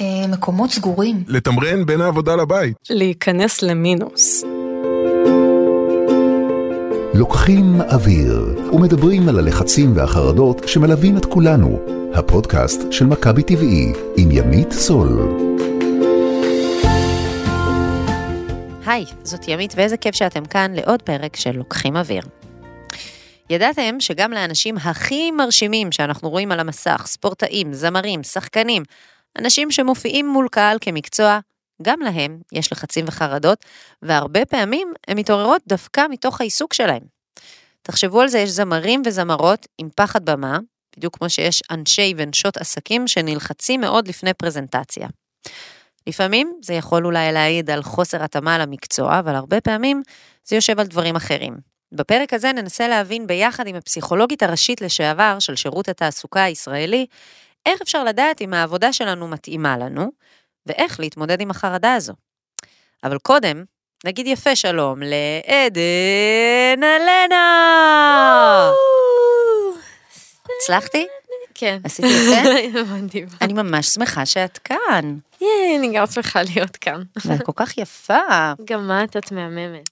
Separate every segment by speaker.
Speaker 1: אה, מקומות סגורים.
Speaker 2: לתמרן בין העבודה לבית.
Speaker 3: להיכנס למינוס.
Speaker 4: לוקחים אוויר ומדברים על הלחצים והחרדות שמלווים את כולנו. הפודקאסט של מכבי טבעי עם ימית סול.
Speaker 5: היי, זאת ימית ואיזה כיף שאתם כאן לעוד פרק של לוקחים אוויר. ידעתם שגם לאנשים הכי מרשימים שאנחנו רואים על המסך, ספורטאים, זמרים, שחקנים, אנשים שמופיעים מול קהל כמקצוע, גם להם יש לחצים וחרדות, והרבה פעמים הן מתעוררות דווקא מתוך העיסוק שלהם. תחשבו על זה, יש זמרים וזמרות עם פחד במה, בדיוק כמו שיש אנשי ונשות עסקים שנלחצים מאוד לפני פרזנטציה. לפעמים זה יכול אולי להעיד על חוסר התאמה למקצוע, אבל הרבה פעמים זה יושב על דברים אחרים. בפרק הזה ננסה להבין ביחד עם הפסיכולוגית הראשית לשעבר של שירות התעסוקה הישראלי, איך אפשר לדעת אם העבודה שלנו מתאימה לנו, ואיך להתמודד עם החרדה הזו. אבל קודם, נגיד יפה שלום לעדן אלנה! הצלחתי?
Speaker 3: כן.
Speaker 5: עשיתי יפה?
Speaker 3: הבנתי.
Speaker 5: אני ממש שמחה שאת כאן,
Speaker 3: ייי, אני גם שמחה להיות כאן.
Speaker 5: ואת כל כך יפה.
Speaker 3: גם את, את מהממת.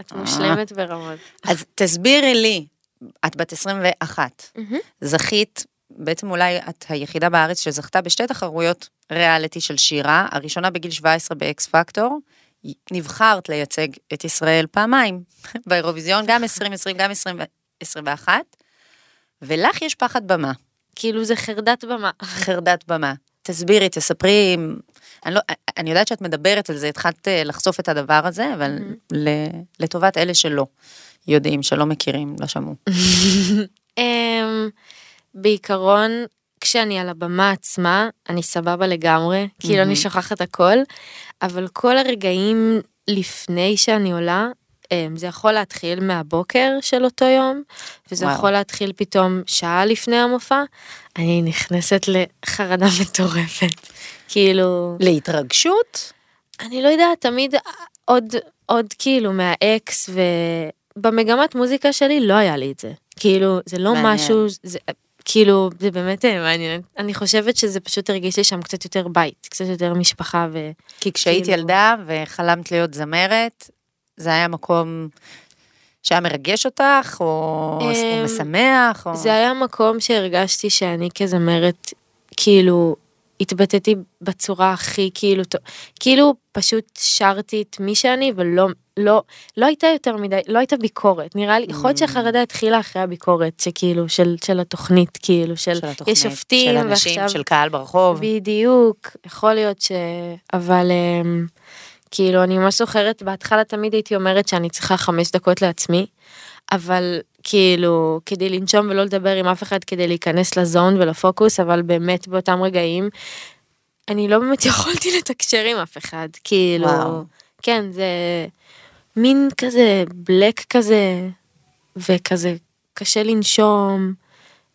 Speaker 3: את
Speaker 5: אה.
Speaker 3: מושלמת ברמות.
Speaker 5: אז תסבירי לי, את בת 21,
Speaker 3: מהמם.
Speaker 5: זכית, בעצם אולי את היחידה בארץ שזכתה בשתי תחרויות ריאליטי של שירה, הראשונה בגיל 17 באקס פקטור, נבחרת לייצג את ישראל פעמיים באירוויזיון, גם 2020, גם 2021, ולך יש פחד במה,
Speaker 3: כאילו זה חרדת במה.
Speaker 5: חרדת במה. תסבירי, תספרי, אני, לא, אני יודעת שאת מדברת על זה, התחלת אה, לחשוף את הדבר הזה, אבל ל- לטובת אלה שלא יודעים, שלא מכירים, לא שמעו.
Speaker 3: בעיקרון, כשאני על הבמה עצמה, אני סבבה לגמרי, כאילו אני שוכחת הכל, אבל כל הרגעים לפני שאני עולה, אמ, זה יכול להתחיל מהבוקר של אותו יום, וזה
Speaker 5: וואו.
Speaker 3: יכול להתחיל פתאום שעה לפני המופע, אני נכנסת לחרדה מטורפת. כאילו,
Speaker 5: להתרגשות?
Speaker 3: אני לא יודעת, תמיד עוד, עוד כאילו מהאקס, ובמגמת מוזיקה שלי לא היה לי את זה. כאילו, זה לא
Speaker 5: מעניין.
Speaker 3: משהו, זה, כאילו, זה באמת אה, מעניין. אני חושבת שזה פשוט הרגיש לי שם קצת יותר בית, קצת יותר משפחה ו...
Speaker 5: כי כשהיית
Speaker 3: כאילו-
Speaker 5: ילדה וחלמת להיות זמרת, זה היה מקום שהיה מרגש אותך, או,
Speaker 3: אמ,
Speaker 5: משמח, או...
Speaker 3: זה היה מקום שהרגשתי שאני כזמרת, כאילו, התבטאתי בצורה הכי כאילו, כאילו פשוט שרתי את מי שאני ולא, לא, לא הייתה יותר מדי, לא הייתה ביקורת, נראה לי, יכול להיות
Speaker 5: Mm.
Speaker 3: שהחרדה התחילה אחרי הביקורת, שכאילו, של, של התוכנית, כאילו, של,
Speaker 5: של התוכנית,
Speaker 3: יש שופטים,
Speaker 5: של אנשים,
Speaker 3: ועכשיו,
Speaker 5: של קהל ברחוב.
Speaker 3: בדיוק, יכול להיות ש... אבל אמ, כאילו אני ממש זוכרת בהתחלה תמיד הייתי אומרת שאני צריכה חמש דקות לעצמי, אבל כאילו כדי לנשום ולא לדבר עם אף אחד כדי להיכנס לזון ולפוקוס, אבל באמת באותם רגעים אני לא באמת יכולתי לתקשר עם אף אחד, כאילו,
Speaker 5: וואו.
Speaker 3: כן זה מין כזה בלק כזה וכזה קשה לנשום.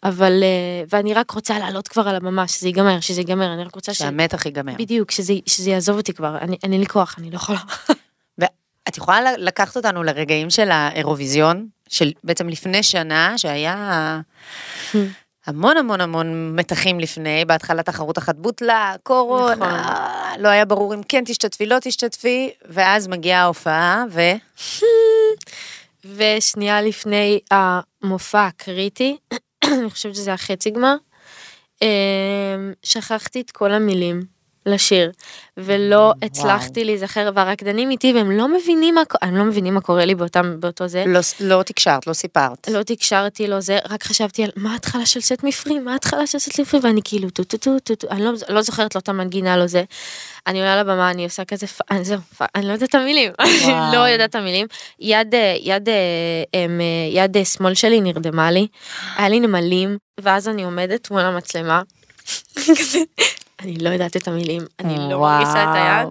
Speaker 3: אבל אה, ואני רק רוצה לעלות כבר על הבמה שזה ייגמר שזה ייגמר אני רק רוצה ש...
Speaker 5: שהמתח ייגמר.
Speaker 3: בדיוק שזה שזה יעזוב אותי כבר אני אני אין לי כוח אני לא יכולה.
Speaker 5: את יכולה לקחת אותנו לרגעים של האירוויזיון, של בעצם לפני שנה, שהיה המון המון המון מתחים לפני, בהתחלה תחרות אחת בוטלה, קורונה, לא היה ברור אם כן תשתתפי, לא תשתתפי, ואז מגיעה ההופעה, ו...
Speaker 3: ושנייה לפני המופע הקריטי אני חושבת שזה החצי גמר אמ, שכחתי את כל המילים לשיר ולא הצלחתי להיזכר והרקדנים איתי והם לא מבינים מה הם לא מבינים מה קורה לי באותם באותו זה.
Speaker 5: לא, לא תקשרת, לא סיפרת.
Speaker 3: לא תקשרתי לו זה רק חשבתי על מה ההתחלה של Set Me Free מה ההתחלה של Set Me Free ואני כאילו טו טו טו טו טו אני לא, לא זוכרת לו את המנגינה לא זה. אני עולה לבמה אני עושה כזה פ- אני, זהו, פ- אני לא יודעת את המילים. לא יודעת את המילים יד אה, יד אה, אמ, אה, יד שמאל שלי נרדמה לי היה לי נמלים ואז אני עומדת מול המצלמה. כזה, אני לא יודעת את המילים אני לא מרגישה את היד.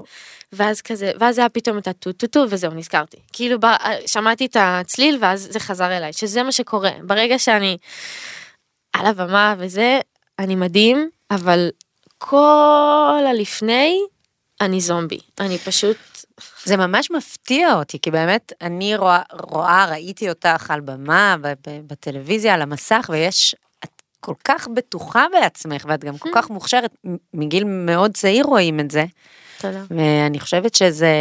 Speaker 3: ואז כזה, ואז היה פתאום את הטו טו טו וזהו נזכרתי. כאילו ב, שמעתי את הצליל ואז זה חזר אליי, שזה מה שקורה. ברגע שאני על הבמה וזה, אני מדהים, אבל כל הלפני, אני זומבי. אני פשוט,
Speaker 5: זה ממש מפתיע אותי, כי באמת אני רואה, רואה ראיתי אותך על במה, בטלוויזיה, על המסך, ויש, כל כך בטוחה בעצמך, ואת גם כל כך מוכשרת, מגיל מאוד צעיר רואים את זה,
Speaker 3: תודה.
Speaker 5: ואני חושבת שזה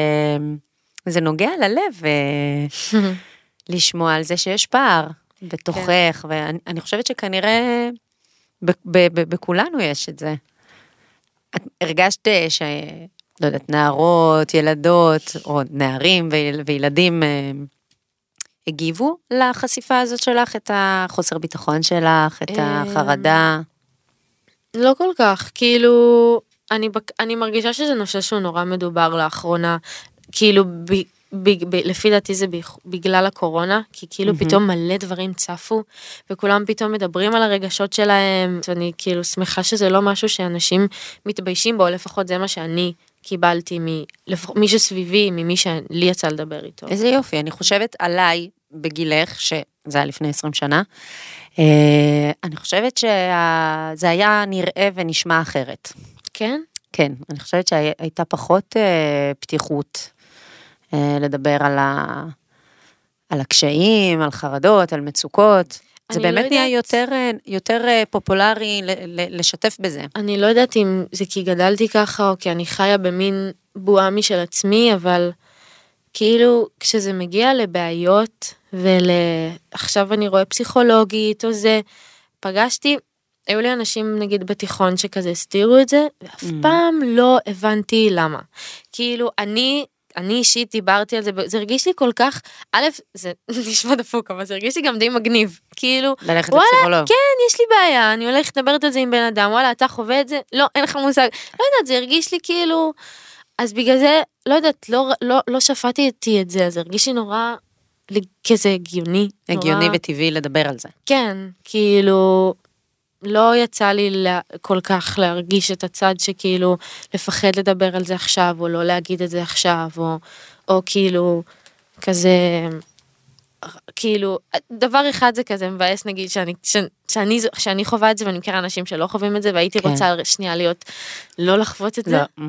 Speaker 5: זה נוגע ללב אה, לשמוע על זה שיש פער בתוכך, ואני אני חושבת שכנראה ב, ב, ב, בכולנו יש את זה. את הרגשת אה, ש... לא יודעת, נערות, ילדות, או נערים ויל, וילדים אה, הגיבו לחשיפה הזאת שלך, את החוסר ביטחון שלך, את
Speaker 3: אמ,
Speaker 5: החרדה?
Speaker 3: לא כל כך, כאילו, אני, אני מרגישה שזה נושא שהוא נורא מדובר לאחרונה, כאילו, ב, ב, ב, לפי דעתי זה בכ- בגלל הקורונה, כי כאילו
Speaker 5: מהמם.
Speaker 3: פתאום מלא דברים צפו, וכולם פתאום מדברים על הרגשות שלהם, ואני כאילו שמחה שזה לא משהו שאנשים מתביישים בו, לפחות זה מה שאני קיבלתי ממי שסביבי, ממי שלי יצא לדבר איתו.
Speaker 5: איזה יופי, אני חושבת עליי בגילך, שזה היה לפני 20 שנה, אה, אני חושבת שזה היה נראה ונשמע אחרת.
Speaker 3: כן?
Speaker 5: כן, אני חושבת שהייתה פחות אה, פתיחות אה, לדבר על, ה, על הקשיים, על חרדות, על מצוקות. זה
Speaker 3: אני
Speaker 5: באמת
Speaker 3: לא
Speaker 5: נהיה
Speaker 3: יודעת.
Speaker 5: יותר, יותר פופולרי לשתף בזה.
Speaker 3: אני לא יודעת אם זה כי גדלתי ככה או כי אני חיה במין בועה משל עצמי, אבל כאילו כשזה מגיע לבעיות ועכשיו אני רואה פסיכולוגית או זה, פגשתי, היו לי אנשים נגיד בתיכון שכזה הסתירו את זה, ואף
Speaker 5: Mm.
Speaker 3: פעם לא הבנתי למה. כאילו אני אני אישית דיברתי על זה, זה הרגיש לי כל כך, א', זה נשמע דפוק, אבל זה הרגיש לי גם די מגניב. כאילו,
Speaker 5: ללכת
Speaker 3: וואלה,
Speaker 5: לפסיכולוג.
Speaker 3: כן, יש לי בעיה, אני הולכת לדברת על זה עם בן אדם, וואלה, אתה חווה את זה? לא, אין לך מושג. לא יודעת, זה הרגיש לי כאילו... אז בגלל זה, לא יודעת, לא, לא, לא שפטתי את זה, זה הרגיש לי נורא כזה הגיוני.
Speaker 5: הגיוני
Speaker 3: נורא,
Speaker 5: וטבעי לדבר על זה.
Speaker 3: כן, כאילו, לא יצא לי לה, כל כך להרגיש את הצד שכאילו, לפחד לדבר על זה עכשיו, או לא להגיד את זה עכשיו, או, או כאילו, כזה... כאילו דבר אחד זה כזה מבאס נגיד שאני ש, שאני שאני חווה את זה ואני מכירה אנשים שלא חווים את זה והייתי
Speaker 5: כן.
Speaker 3: רוצה שנייה להיות לא לחוות את זה
Speaker 5: לא.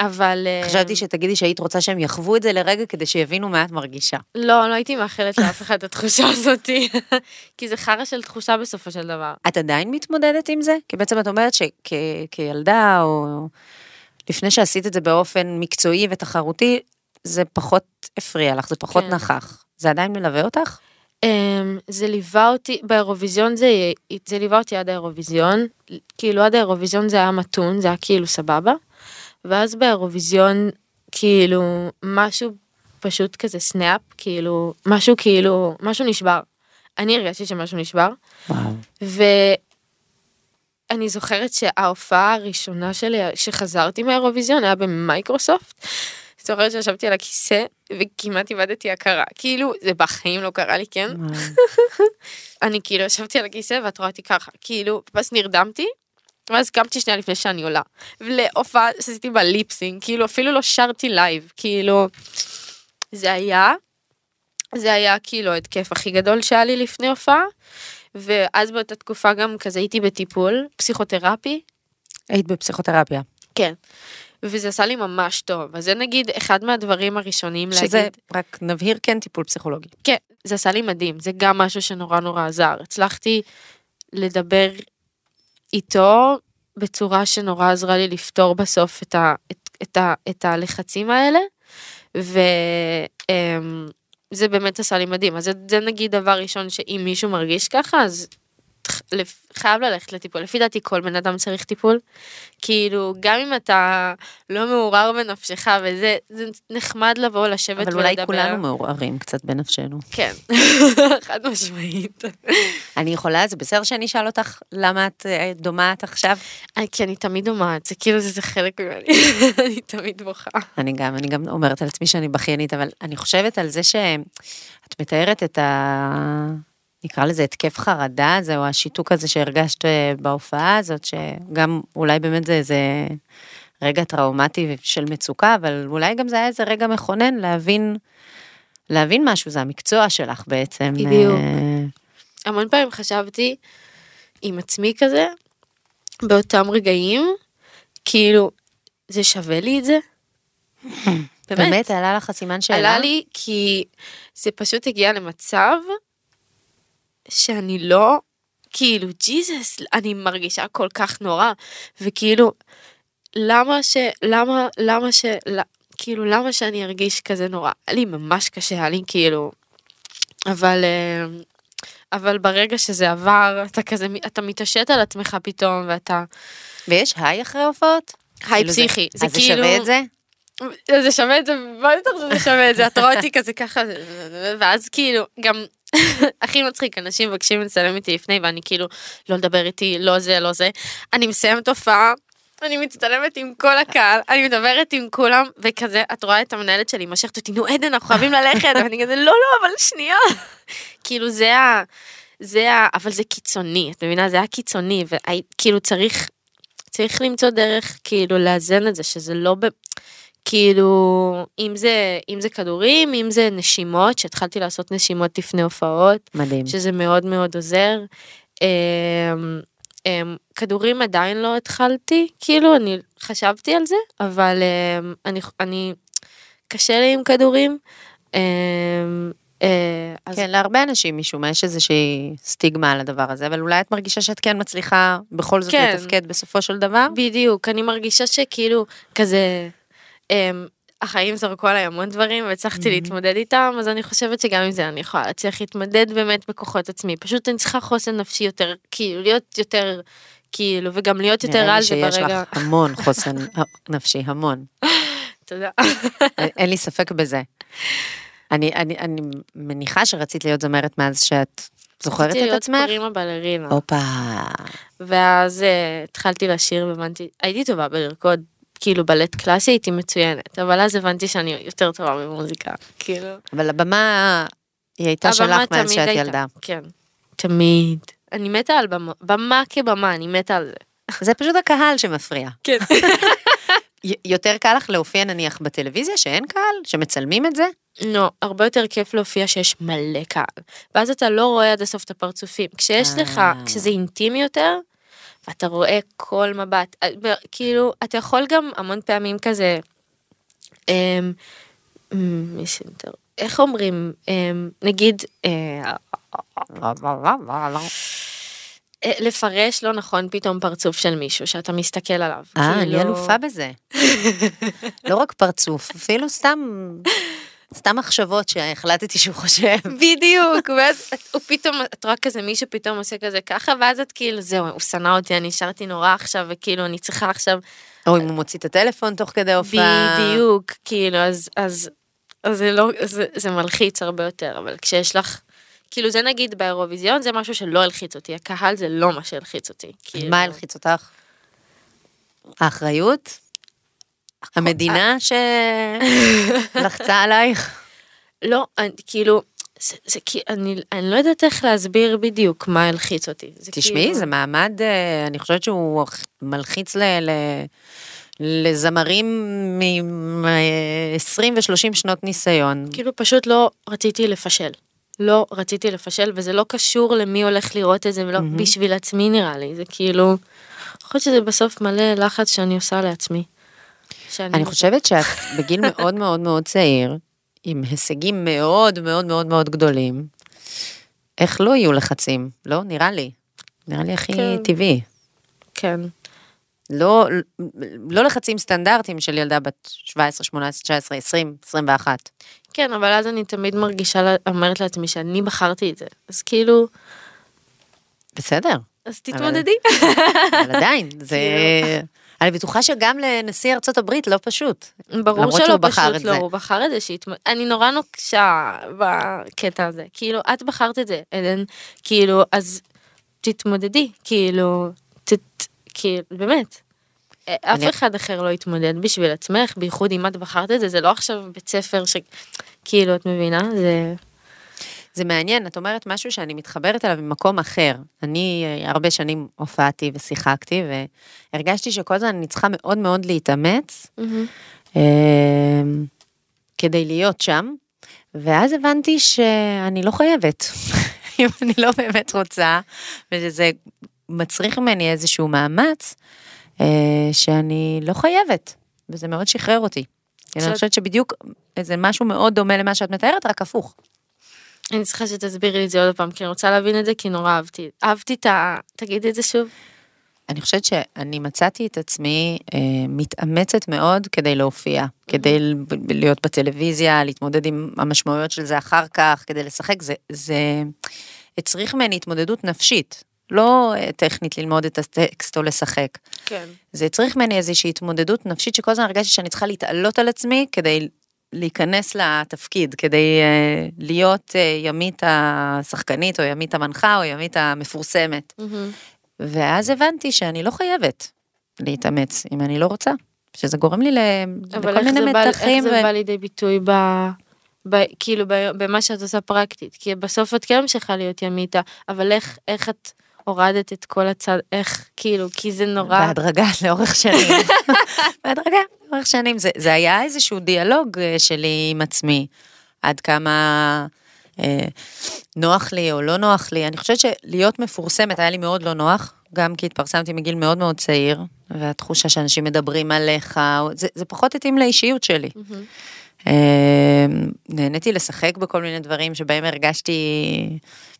Speaker 3: אבל אה,
Speaker 5: חשבתי שתגידי שהיית רוצה שהם יחוו את זה לרגע כדי שיבינו מה את מרגישה.
Speaker 3: לא לא הייתי מאחלת לאף אחד את התחושה הזאתי כי זה חרא של תחושה בסופו של דבר.
Speaker 5: את עדיין מתמודדת עם זה? כי בעצם את אומרת שכילדה, או לפני שעשית את זה באופן מקצועי ותחרותי, זה פחות הפריע לך, זה פחות
Speaker 3: כן.
Speaker 5: נכח. זה עדיין מלווה אותך?
Speaker 3: אמ, זה ליווה אותי באירוויזיון זה זה ליווה אותי עד האירוויזיון כאילו עד האירוויזיון זה היה מתון זה היה כאילו סבבה. ואז באירוויזיון כאילו משהו פשוט כזה snap כאילו משהו כאילו משהו נשבר. אני הרגשתי שמשהו נשבר. ואני זוכרת שההופעה הראשונה שלי שחזרתי מהאירוויזיון היה במייקרוסופט. זוכרת שישבתי על הכיסא וכמעט איבדתי הכרה כאילו זה בחיים לא קרה לי כן אני כאילו ישבתי על הכיסא ואת רואה אותי ככה כאילו ואז נרדמתי. ואז קמתי שנייה לפני שאני עולה להופעה שעשיתי בה lip sync כאילו אפילו לא שרתי live כאילו זה היה זה היה כאילו ההתקף הכי גדול שהיה לי לפני הופעה ואז באותה תקופה גם כזה הייתי בטיפול פסיכותרפי
Speaker 5: היית בפסיכותרפיה.
Speaker 3: כן. וזה עשה לי ממש טוב אז זה נגיד אחד מהדברים הראשונים
Speaker 5: שזה,
Speaker 3: להגיד
Speaker 5: רק נבהיר, כן טיפול פסיכולוגי.
Speaker 3: כן, זה עשה לי מדהים, זה גם משהו שנורא נורא עזר. הצלחתי לדבר איתו בצורה שנורא עזרה לי לפתור בסוף את, ה, את, את, ה, את הלחצים האלה, וזה באמת עשה לי מדהים. אז זה, זה נגיד דבר ראשון שאם מישהו מרגיש ככה, אז חייב ללכת לטיפול. לפי דעתי כל בן אדם צריך טיפול. כאילו, גם אם אתה לא מעורר בנפשך וזה, זה נחמד לבוא לשבת
Speaker 5: אבל
Speaker 3: ולדבר.
Speaker 5: אולי כולנו מעורערים קצת בנפשנו.
Speaker 3: כן, חד משמעית.
Speaker 5: אני יכולה, זה בסדר שאני אשאל אותך למה את אה, דומעת עכשיו?
Speaker 3: אה, כי אני תמיד דומעת, זה כאילו זה, זה חלק ממני, אני תמיד בוכה.
Speaker 5: אני גם, אני גם אומרת על עצמי שאני בכיינית, אבל אני חושבת על זה שאת מתארת את ה... נקרא לזה התקף חרדה הזה, או השיתוק הזה שהרגשת אה, בהופעה הזאת, שגם אולי באמת זה איזה רגע טראומטי של מצוקה, אבל אולי גם זה היה איזה רגע מכונן להבין, להבין משהו, זה המקצוע שלך בעצם.
Speaker 3: בדיוק.
Speaker 5: אה,
Speaker 3: המון פעמים חשבתי עם עצמי כזה, באותם רגעים, כאילו, זה שווה לי את זה? באמת.
Speaker 5: באמת, עלה לך סימן שאלה?
Speaker 3: עלה לי כי זה פשוט הגיע למצב שאני לא כאילו, ג'יזוס, אני מרגישה כל כך נורא, וכאילו, למה ש... למה, למה ש... לא, כאילו, למה שאני ארגיש כזה נורא? היה לי ממש קשה, היה לי כאילו... אבל... אה, אבל ברגע שזה עבר, אתה כזה, אתה מתעשת על עצמך פתאום, ואתה...
Speaker 5: ויש היי אחרי הופעות?
Speaker 3: היי
Speaker 5: כאילו זה-
Speaker 3: פסיכי, זה
Speaker 5: אז זה
Speaker 3: כאילו...
Speaker 5: שווה את זה?
Speaker 3: זה שווה את זה, בטח שזה שווה את זה, את רואה אותי כזה ככה, ואז כאילו, גם הכי מצחיק, אנשים מבקשים לצלם איתי לפני, ואני כאילו, לא לדבר איתי, לא זה, לא זה. אני מסיימת הופעה, אני מצטלמת עם כל הקהל, אני מדברת עם כולם, וכזה, את רואה את המנהלת שלי מושכת אותי, נו עדן, אנחנו חייבים ללכת, ואני כזה, לא, לא, אבל שנייה. כאילו, זה ה... זה ה... אבל זה קיצוני, את מבינה? זה היה קיצוני, וכאילו צריך, צריך למצוא דרך כאילו לאזן את זה, שזה לא ב... כאילו, אם זה, אם זה כדורים, אם זה נשימות, שהתחלתי לעשות נשימות לפני הופעות,
Speaker 5: מדהים.
Speaker 3: שזה מאוד מאוד עוזר. אמ, אמ, כדורים עדיין לא התחלתי, כאילו, אני חשבתי על זה, אבל אמ, אני, אני, קשה לי עם כדורים. אה, אז
Speaker 5: כן, להרבה אנשים משום מה יש איזושהי סטיגמה על הדבר הזה, אבל אולי את מרגישה שאת כן מצליחה בכל זאת
Speaker 3: כן.
Speaker 5: לתפקד בסופו של דבר?
Speaker 3: בדיוק, אני מרגישה שכאילו, כזה, החיים זרקו עליי המון דברים והצלחתי להתמודד איתם, אז אני חושבת שגם עם זה אני יכולה להצליח להתמודד באמת בכוחות עצמי. פשוט אני צריכה חוסן נפשי יותר, כאילו, להיות יותר, כאילו, וגם להיות יותר
Speaker 5: נראה
Speaker 3: על
Speaker 5: לי
Speaker 3: זה
Speaker 5: שיש
Speaker 3: ברגע.
Speaker 5: לך המון חוסן נפשי, המון.
Speaker 3: תודה.
Speaker 5: אין- לי ספק בזה. אני, אני, אני מניחה שרצית להיות זמרת מאז שאת זוכרת
Speaker 3: רציתי
Speaker 5: את
Speaker 3: להיות
Speaker 5: עצמך?
Speaker 3: פרימה בלרינה.
Speaker 5: הופה.
Speaker 3: ואז אה, התחלתי לשיר והבנתי, הייתי טובה בלרקוד, כאילו בלט קלאסי הייתי מצוינת, אבל אז הבנתי שאני יותר טובה במוזיקה, כאילו.
Speaker 5: אבל הבמה היא הייתה שלך מאז שאת ילדה.
Speaker 3: כן, תמיד. אני מתה על במה, במה כבמה, אני מתה על זה.
Speaker 5: זה פשוט הקהל שמפריע.
Speaker 3: כן.
Speaker 5: יותר קל לך להופיע נניח בטלוויזיה שאין קהל? שמצלמים את זה?
Speaker 3: לא, הרבה יותר כיף להופיע שיש מלא קהל. ואז אתה לא רואה עד הסוף את הפרצופים. כשיש לך,
Speaker 5: אה.
Speaker 3: כשזה אינטימי יותר, ואתה רואה כל מבט, אה, כאילו, אתה יכול גם המון פעמים כזה, אמ, איך אומרים, אמ, נגיד, אה, אה, לפרש לא נכון פתאום פרצוף של מישהו שאתה מסתכל עליו.
Speaker 5: אה, אני
Speaker 3: כאילו-
Speaker 5: אלופה בזה. לא רק פרצוף, אפילו סתם, סתם מחשבות שהחלטתי שהוא חושב.
Speaker 3: בדיוק, ואז הוא פתאום, את רואה כזה מישהו פתאום עושה כזה ככה, ואז את כאילו, זהו, הוא שנא אותי, אני נשארתי נורא עכשיו, וכאילו, אני צריכה עכשיו,
Speaker 5: או אם הוא מוציא את הטלפון תוך כדי הופעה.
Speaker 3: בדיוק, כאילו, אז, אז, אז זה לא, זה, זה מלחיץ הרבה יותר, אבל כשיש לך, כאילו, זה נגיד באירוויזיון, זה משהו שלא הלחיץ אותי, הקהל זה לא מה שהלחיץ אותי. כאילו,
Speaker 5: מה הלחיץ אותך? האחריות? המדינה שלחצה עלייך?
Speaker 3: לא, אני, כאילו, זה, זה כי אני, אני לא יודעת איך להסביר בדיוק מה הלחיץ אותי. זה
Speaker 5: תשמעי,
Speaker 3: כאילו-
Speaker 5: זה מעמד, אה, אני חושבת שהוא מלחיץ ל... ל... לזמרים מ-20 ו-30 שנות ניסיון.
Speaker 3: כאילו פשוט לא רציתי לפשל. לא רציתי לפשל, וזה לא קשור למי הולך לראות את זה, ולא בשביל עצמי נראה לי, זה כאילו, יכול להיות שזה בסוף מלא לחץ שאני עושה לעצמי. שאני,
Speaker 5: אני חושבת שאת בגיל מאוד מאוד מאוד צעיר, עם הישגים מאוד מאוד מאוד מאוד גדולים, איך לא יהיו לחצים? לא? נראה לי. נראה לי הכי
Speaker 3: כן.
Speaker 5: טבעי.
Speaker 3: כן,
Speaker 5: לא, לא לחצים סטנדרטיים של ילדה בת 17, 18, 19, 20, 21.
Speaker 3: כן, אבל אז אני תמיד מרגישה, אומרת לעצמי שאני בחרתי את זה, אז כאילו,
Speaker 5: בסדר,
Speaker 3: אז תתמודדי.
Speaker 5: אבל עדיין, זה... אני בטוחה שגם לנשיא ארצות הברית לא פשוט.
Speaker 3: ברור שלא פשוט לא,
Speaker 5: זה.
Speaker 3: הוא בחר את זה, שהתמ... אני נורא נוקשה בקטע הזה, כאילו, את בחרת את זה, עדן, כאילו, אז תתמודדי, כאילו, ת... כאילו, באמת. אף
Speaker 5: אני-
Speaker 3: אחד אחר לא יתמודד בשביל עצמך, בייחוד אם את בחרת את זה, זה לא עכשיו בית ספר ש... כאילו, את מבינה? זה...
Speaker 5: זה מעניין, את אומרת משהו שאני מתחברת אליו ממקום אחר. אני אה, הרבה שנים הופעתי ושיחקתי, והרגשתי שכל הזמן אני צריכה מאוד מאוד להתאמץ אה, כדי להיות שם, ואז הבנתי שאני לא חייבת, אם אני לא באמת רוצה, ושזה מצריך ממני איזשהו מאמץ, אה, שאני לא חייבת, וזה מאוד שחרר אותי. אני חושבת שבדיוק איזה משהו מאוד דומה למה שאת מתארת, רק הפוך.
Speaker 3: אני צריכה שתסבירי לי את זה עוד פעם, כי אני רוצה להבין את זה, כי נורא אהבתי. אהבתי את ה... תגידי את זה שוב.
Speaker 5: אני חושבת שאני מצאתי את עצמי אה, מתאמצת מאוד כדי להופיע, כדי ל- להיות בטלוויזיה, להתמודד עם המשמעויות של זה אחר כך, כדי לשחק, זה, זה הצריך ממני התמודדות נפשית, לא אה, טכנית ללמוד את הטקסט או לשחק.
Speaker 3: כן.
Speaker 5: זה הצריך ממני איזושהי התמודדות נפשית שכל הזמן הרגשתי שאני צריכה להתעלות על עצמי כדי להיכנס לתפקיד, כדי אה, להיות אה, ימית השחקנית או ימית המנחה או ימית המפורסמת. ואז הבנתי שאני לא חייבת להתאמץ אם אני לא רוצה, שזה גורם לי ל...
Speaker 3: אבל
Speaker 5: לכל מיני
Speaker 3: זה, בא, איך
Speaker 5: מתחים.
Speaker 3: זה
Speaker 5: ו-
Speaker 3: בא לידי ביטוי ב... ב... כאילו ב... במה שאת עושה פרקטית? כי בסוף את כן ממשיכה להיות ימיתה, אבל איך, איך את הורדת את כל הצד, איך, כאילו, כי זה נורא...
Speaker 5: בהדרגה לאורך שנים. בהדרגה לאורך שנים. זה, זה היה איזשהו דיאלוג אה, שלי עם עצמי, עד כמה אה, נוח לי או לא נוח לי. אני חושבת שלהיות מפורסמת היה לי מאוד לא נוח, גם כי התפרסמתי מגיל מאוד מאוד צעיר, והתחושה שאנשים מדברים עליך, זה, זה פחות התאים לאישיות שלי.
Speaker 3: מהמם.
Speaker 5: אה, נהניתי לשחק בכל מיני דברים שבהם הרגשתי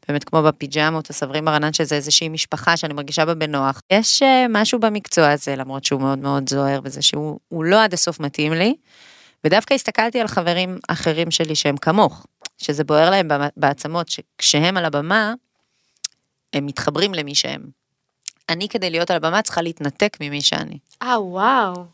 Speaker 5: באמת כמו בפיג'מות, הסברים ברנן שזה איזושהי משפחה שאני מרגישה בה בנוח. יש אה, משהו במקצוע הזה, למרות שהוא מאוד מאוד זוהר בזה שהוא הוא לא עד הסוף מתאים לי, ודווקא הסתכלתי על חברים אחרים שלי שהם כמוך, שזה בוער להם בעצמות, שכשהם על הבמה, הם מתחברים למי שהם. אני כדי להיות על הבמה צריכה להתנתק ממי שאני,
Speaker 3: אה, וואו.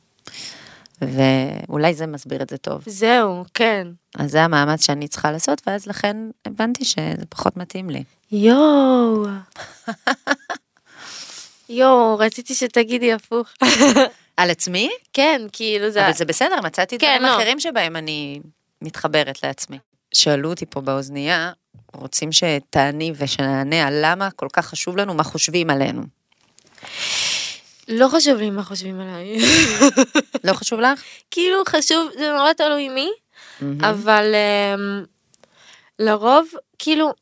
Speaker 5: ואולי זה מסביר את זה טוב.
Speaker 3: זהו, כן.
Speaker 5: אז זה המאמץ שאני צריכה לעשות, ואז לכן הבנתי שזה פחות מתאים לי.
Speaker 3: יואו. יואו, רציתי שתגידי הפוך.
Speaker 5: על עצמי?
Speaker 3: כן, כאילו זה...
Speaker 5: אבל זה בסדר, מצאתי
Speaker 3: כן,
Speaker 5: דברים
Speaker 3: לא.
Speaker 5: אחרים שבהם אני מתחברת לעצמי. שאלו אותי פה באוזנייה, רוצים שתעני ושנענה על למה כל כך חשוב לנו, מה חושבים עלינו.
Speaker 3: לא חשוב לי מה חושבים עליי.
Speaker 5: לא חשוב לך?
Speaker 3: כאילו חשוב, זה נורא תלוי מי. אבל אמ, לרוב, כאילו,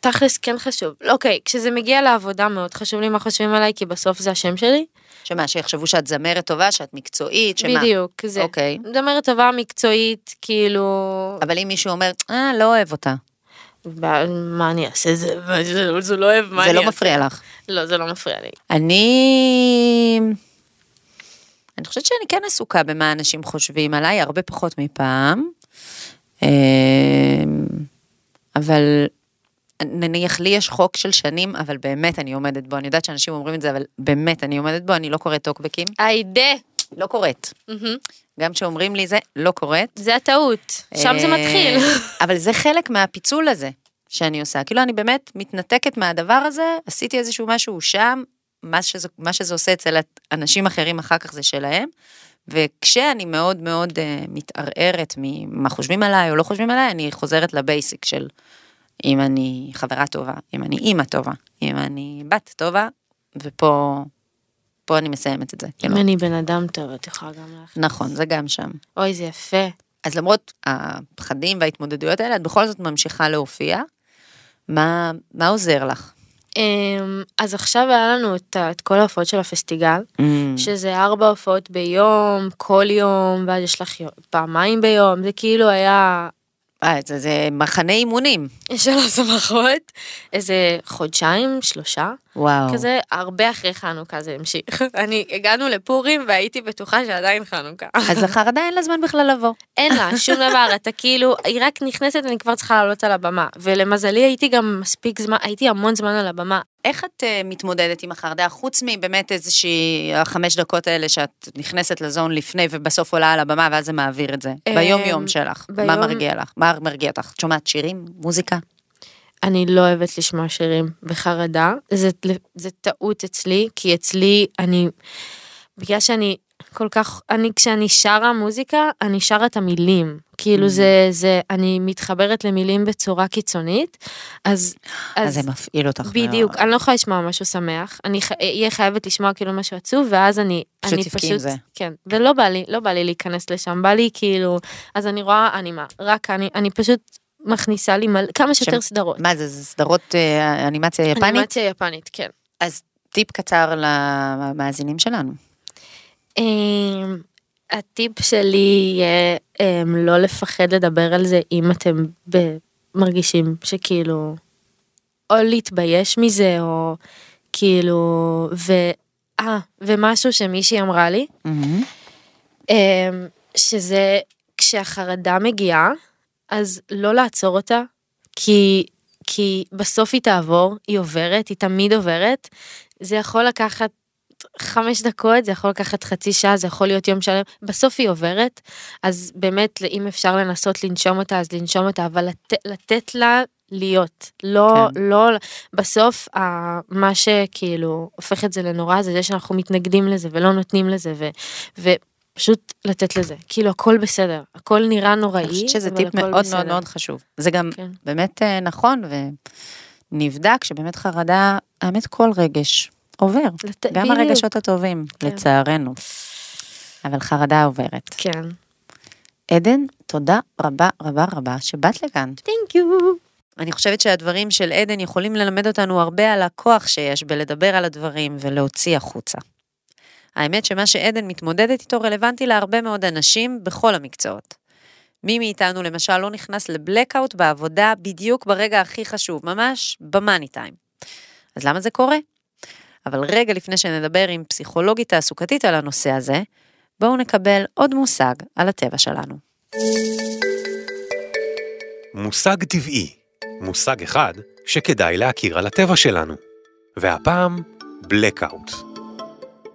Speaker 3: תכלס כן חשוב. אוקיי, כשזה מגיע לעבודה מאוד חשוב לי מה חושבים עליי, כי בסוף זה השם שלי.
Speaker 5: שמה, שיחשבו שאת זמרת טובה, שאת מקצועית, שמה?
Speaker 3: בדיוק, זה.
Speaker 5: אוקיי.
Speaker 3: זמרת טובה מקצועית, כאילו...
Speaker 5: אבל אם מישהו אומר, אה, לא אוהב אותה,
Speaker 3: מה אני אעשה? זה זה- זה לא אוהב, מה
Speaker 5: זה
Speaker 3: אני
Speaker 5: לא
Speaker 3: אעשה?
Speaker 5: מפריע לך.
Speaker 3: לא, זה לא מפריע לי.
Speaker 5: אני... אני חושבת שאני כן עסוקה במה אנשים חושבים עליי, הרבה פחות מפעם. אמ, אבל נניח לי יש חוק של שנים, אבל באמת אני עומדת בו, אני יודעת שאנשים אומרים את זה, אבל באמת אני עומדת בו, אני לא קוראת טוקבקים,
Speaker 3: היידה.
Speaker 5: לא קוראת.
Speaker 3: מהמם.
Speaker 5: גם כשאומרים לי זה, לא קוראת.
Speaker 3: זה הטעות, שם זה
Speaker 5: אה,
Speaker 3: מתחיל.
Speaker 5: אבל זה חלק מהפיצול הזה שאני עושה. כאילו, אני באמת מתנתקת מהדבר הזה, עשיתי איזשהו משהו שם, מה שזה, מה שזה עושה אצל אנשים אחרים אחר כך זה שלהם. וכשאני מאוד מאוד uh, מתערערת ממה חושבים עליי או לא חושבים עליי, אני חוזרת לבייסיק של אם אני חברה טובה, אם אני אימא טובה, אם אני בת טובה, ופה פה אני מסיימת את זה.
Speaker 3: אם
Speaker 5: כאילו.
Speaker 3: אני בן אדם טוב, את יכולה גם לך.
Speaker 5: נכון, זה גם שם.
Speaker 3: אוי, זה יפה.
Speaker 5: אז למרות הפחדים וההתמודדויות האלה, את בכל זאת ממשיכה להופיע. מה, מה עוזר לך?
Speaker 3: אמ, אז עכשיו היה לנו את את כל ההופעות של הפסטיגל,
Speaker 5: Mm.
Speaker 3: שזה ארבע הופעות ביום, כל יום, ואז יש לך יום- פעמיים ביום, זה כאילו היה
Speaker 5: אה, זה, זה מחנה אימונים.
Speaker 3: שלוש המערכות, איזה חודשיים, שלושה,
Speaker 5: וואו.
Speaker 3: כזה, הרבה אחרי חנוכה זה המשיך. אני, הגענו לפורים והייתי בטוחה שעדיין חנוכה.
Speaker 5: אז לחרדה אין לה זמן בכלל לבוא.
Speaker 3: אין לה שום דבר, אתה כאילו, היא רק נכנסת ואני כבר צריכה לעלות על הבמה. ולמזלי הייתי גם מספיק זמן, הייתי המון זמן על הבמה.
Speaker 5: איך את uh, מתמודדת עם החרדה, חוץ מבאמת איזושהי החמש דקות האלה שאת נכנסת לזון לפני ובסוף עולה על הבמה ואז זה מעביר את זה?
Speaker 3: אמ,
Speaker 5: ביום יום שלך, מה מרגיע לך? מה מרגיע אותך? את שומעת שירים? מוזיקה?
Speaker 3: אני לא אוהבת לשמוע שירים בחרדה, זה, זה טעות אצלי, כי אצלי אני, בגלל שאני כל כך, אני כשאני שרה מוזיקה, אני שרה את המילים. כאילו זה, זה, אני מתחברת למילים בצורה קיצונית, אז,
Speaker 5: אז זה מפעיל אותך מאוד.
Speaker 3: בדיוק, אני לא יכולה לשמוע משהו שמח, אני אהיה חייבת לשמוע כאילו משהו עצוב, ואז אני,
Speaker 5: פשוט
Speaker 3: אני
Speaker 5: תבכי עם זה.
Speaker 3: כן, ולא בא לי, לא בא לי להיכנס לשם, בא לי כאילו, אז אני רואה אנימה, רק אני, אני פשוט מכניסה לי מלא, כמה שיותר
Speaker 5: שם-
Speaker 3: סדרות.
Speaker 5: מה זה, זה סדרות אה, אנימציה יפנית?
Speaker 3: אנימציה יפנית, כן.
Speaker 5: אז טיפ קצר למאזינים שלנו.
Speaker 3: אמ, הטיפ שלי יהיה um, לא לפחד לדבר על זה אם אתם ב- מרגישים שכאילו, או להתבייש מזה, או כאילו, ו... אה, ומשהו שמישהי אמרה לי,
Speaker 5: מהמם.
Speaker 3: um, שזה כשהחרדה מגיעה, אז לא לעצור אותה, כי, כי בסוף היא תעבור, היא עוברת, היא תמיד עוברת. זה יכול לקחת חמש דקות, זה יכול לקחת חצי שעה, זה יכול להיות יום שלם, בסוף היא עוברת, אז באמת, אם אפשר לנסות לנשום אותה, אז לנשום אותה, אבל לת, לתת לה להיות, לא,
Speaker 5: כן.
Speaker 3: לא, בסוף ה, מה שכאילו הופך את זה לנורא זה זה שאנחנו מתנגדים לזה ולא נותנים לזה, ו, ופשוט לתת לזה, כאילו הכל בסדר, הכל נראה נוראי,
Speaker 5: אני חושבת שזה טיפ מאוד מאוד
Speaker 3: בסדר.
Speaker 5: מאוד חשוב. זה גם
Speaker 3: כן.
Speaker 5: באמת אה, נכון ונבדק שבאמת חרדה, האמת כל רגש עובר.
Speaker 3: לת-
Speaker 5: גם
Speaker 3: בדיוק.
Speaker 5: הרגשות הטובים,
Speaker 3: כן.
Speaker 5: לצערנו. אבל חרדה עוברת.
Speaker 3: כן.
Speaker 5: עדן, תודה רבה רבה רבה שבאת לכאן.
Speaker 3: Thank you.
Speaker 5: אני חושבת שהדברים של עדן יכולים ללמד אותנו הרבה על הכוח שיש בלדבר על הדברים ולהוציא החוצה. האמת שמה שעדן מתמודדת איתו רלוונטי להרבה מאוד אנשים בכל המקצועות. מי מאיתנו למשל לא נכנס לבלקאוט בעבודה בדיוק ברגע הכי חשוב, ממש במאני טיים. אז למה זה קורה? אבל רגע לפני שנדבר עם פסיכולוגית תעסוקתית על הנושא הזה, בואו נקבל עוד מושג על הטבע שלנו.
Speaker 1: מושג טבעי, מושג אחד שכדאי להכיר על הטבע שלנו, והפעם blackout.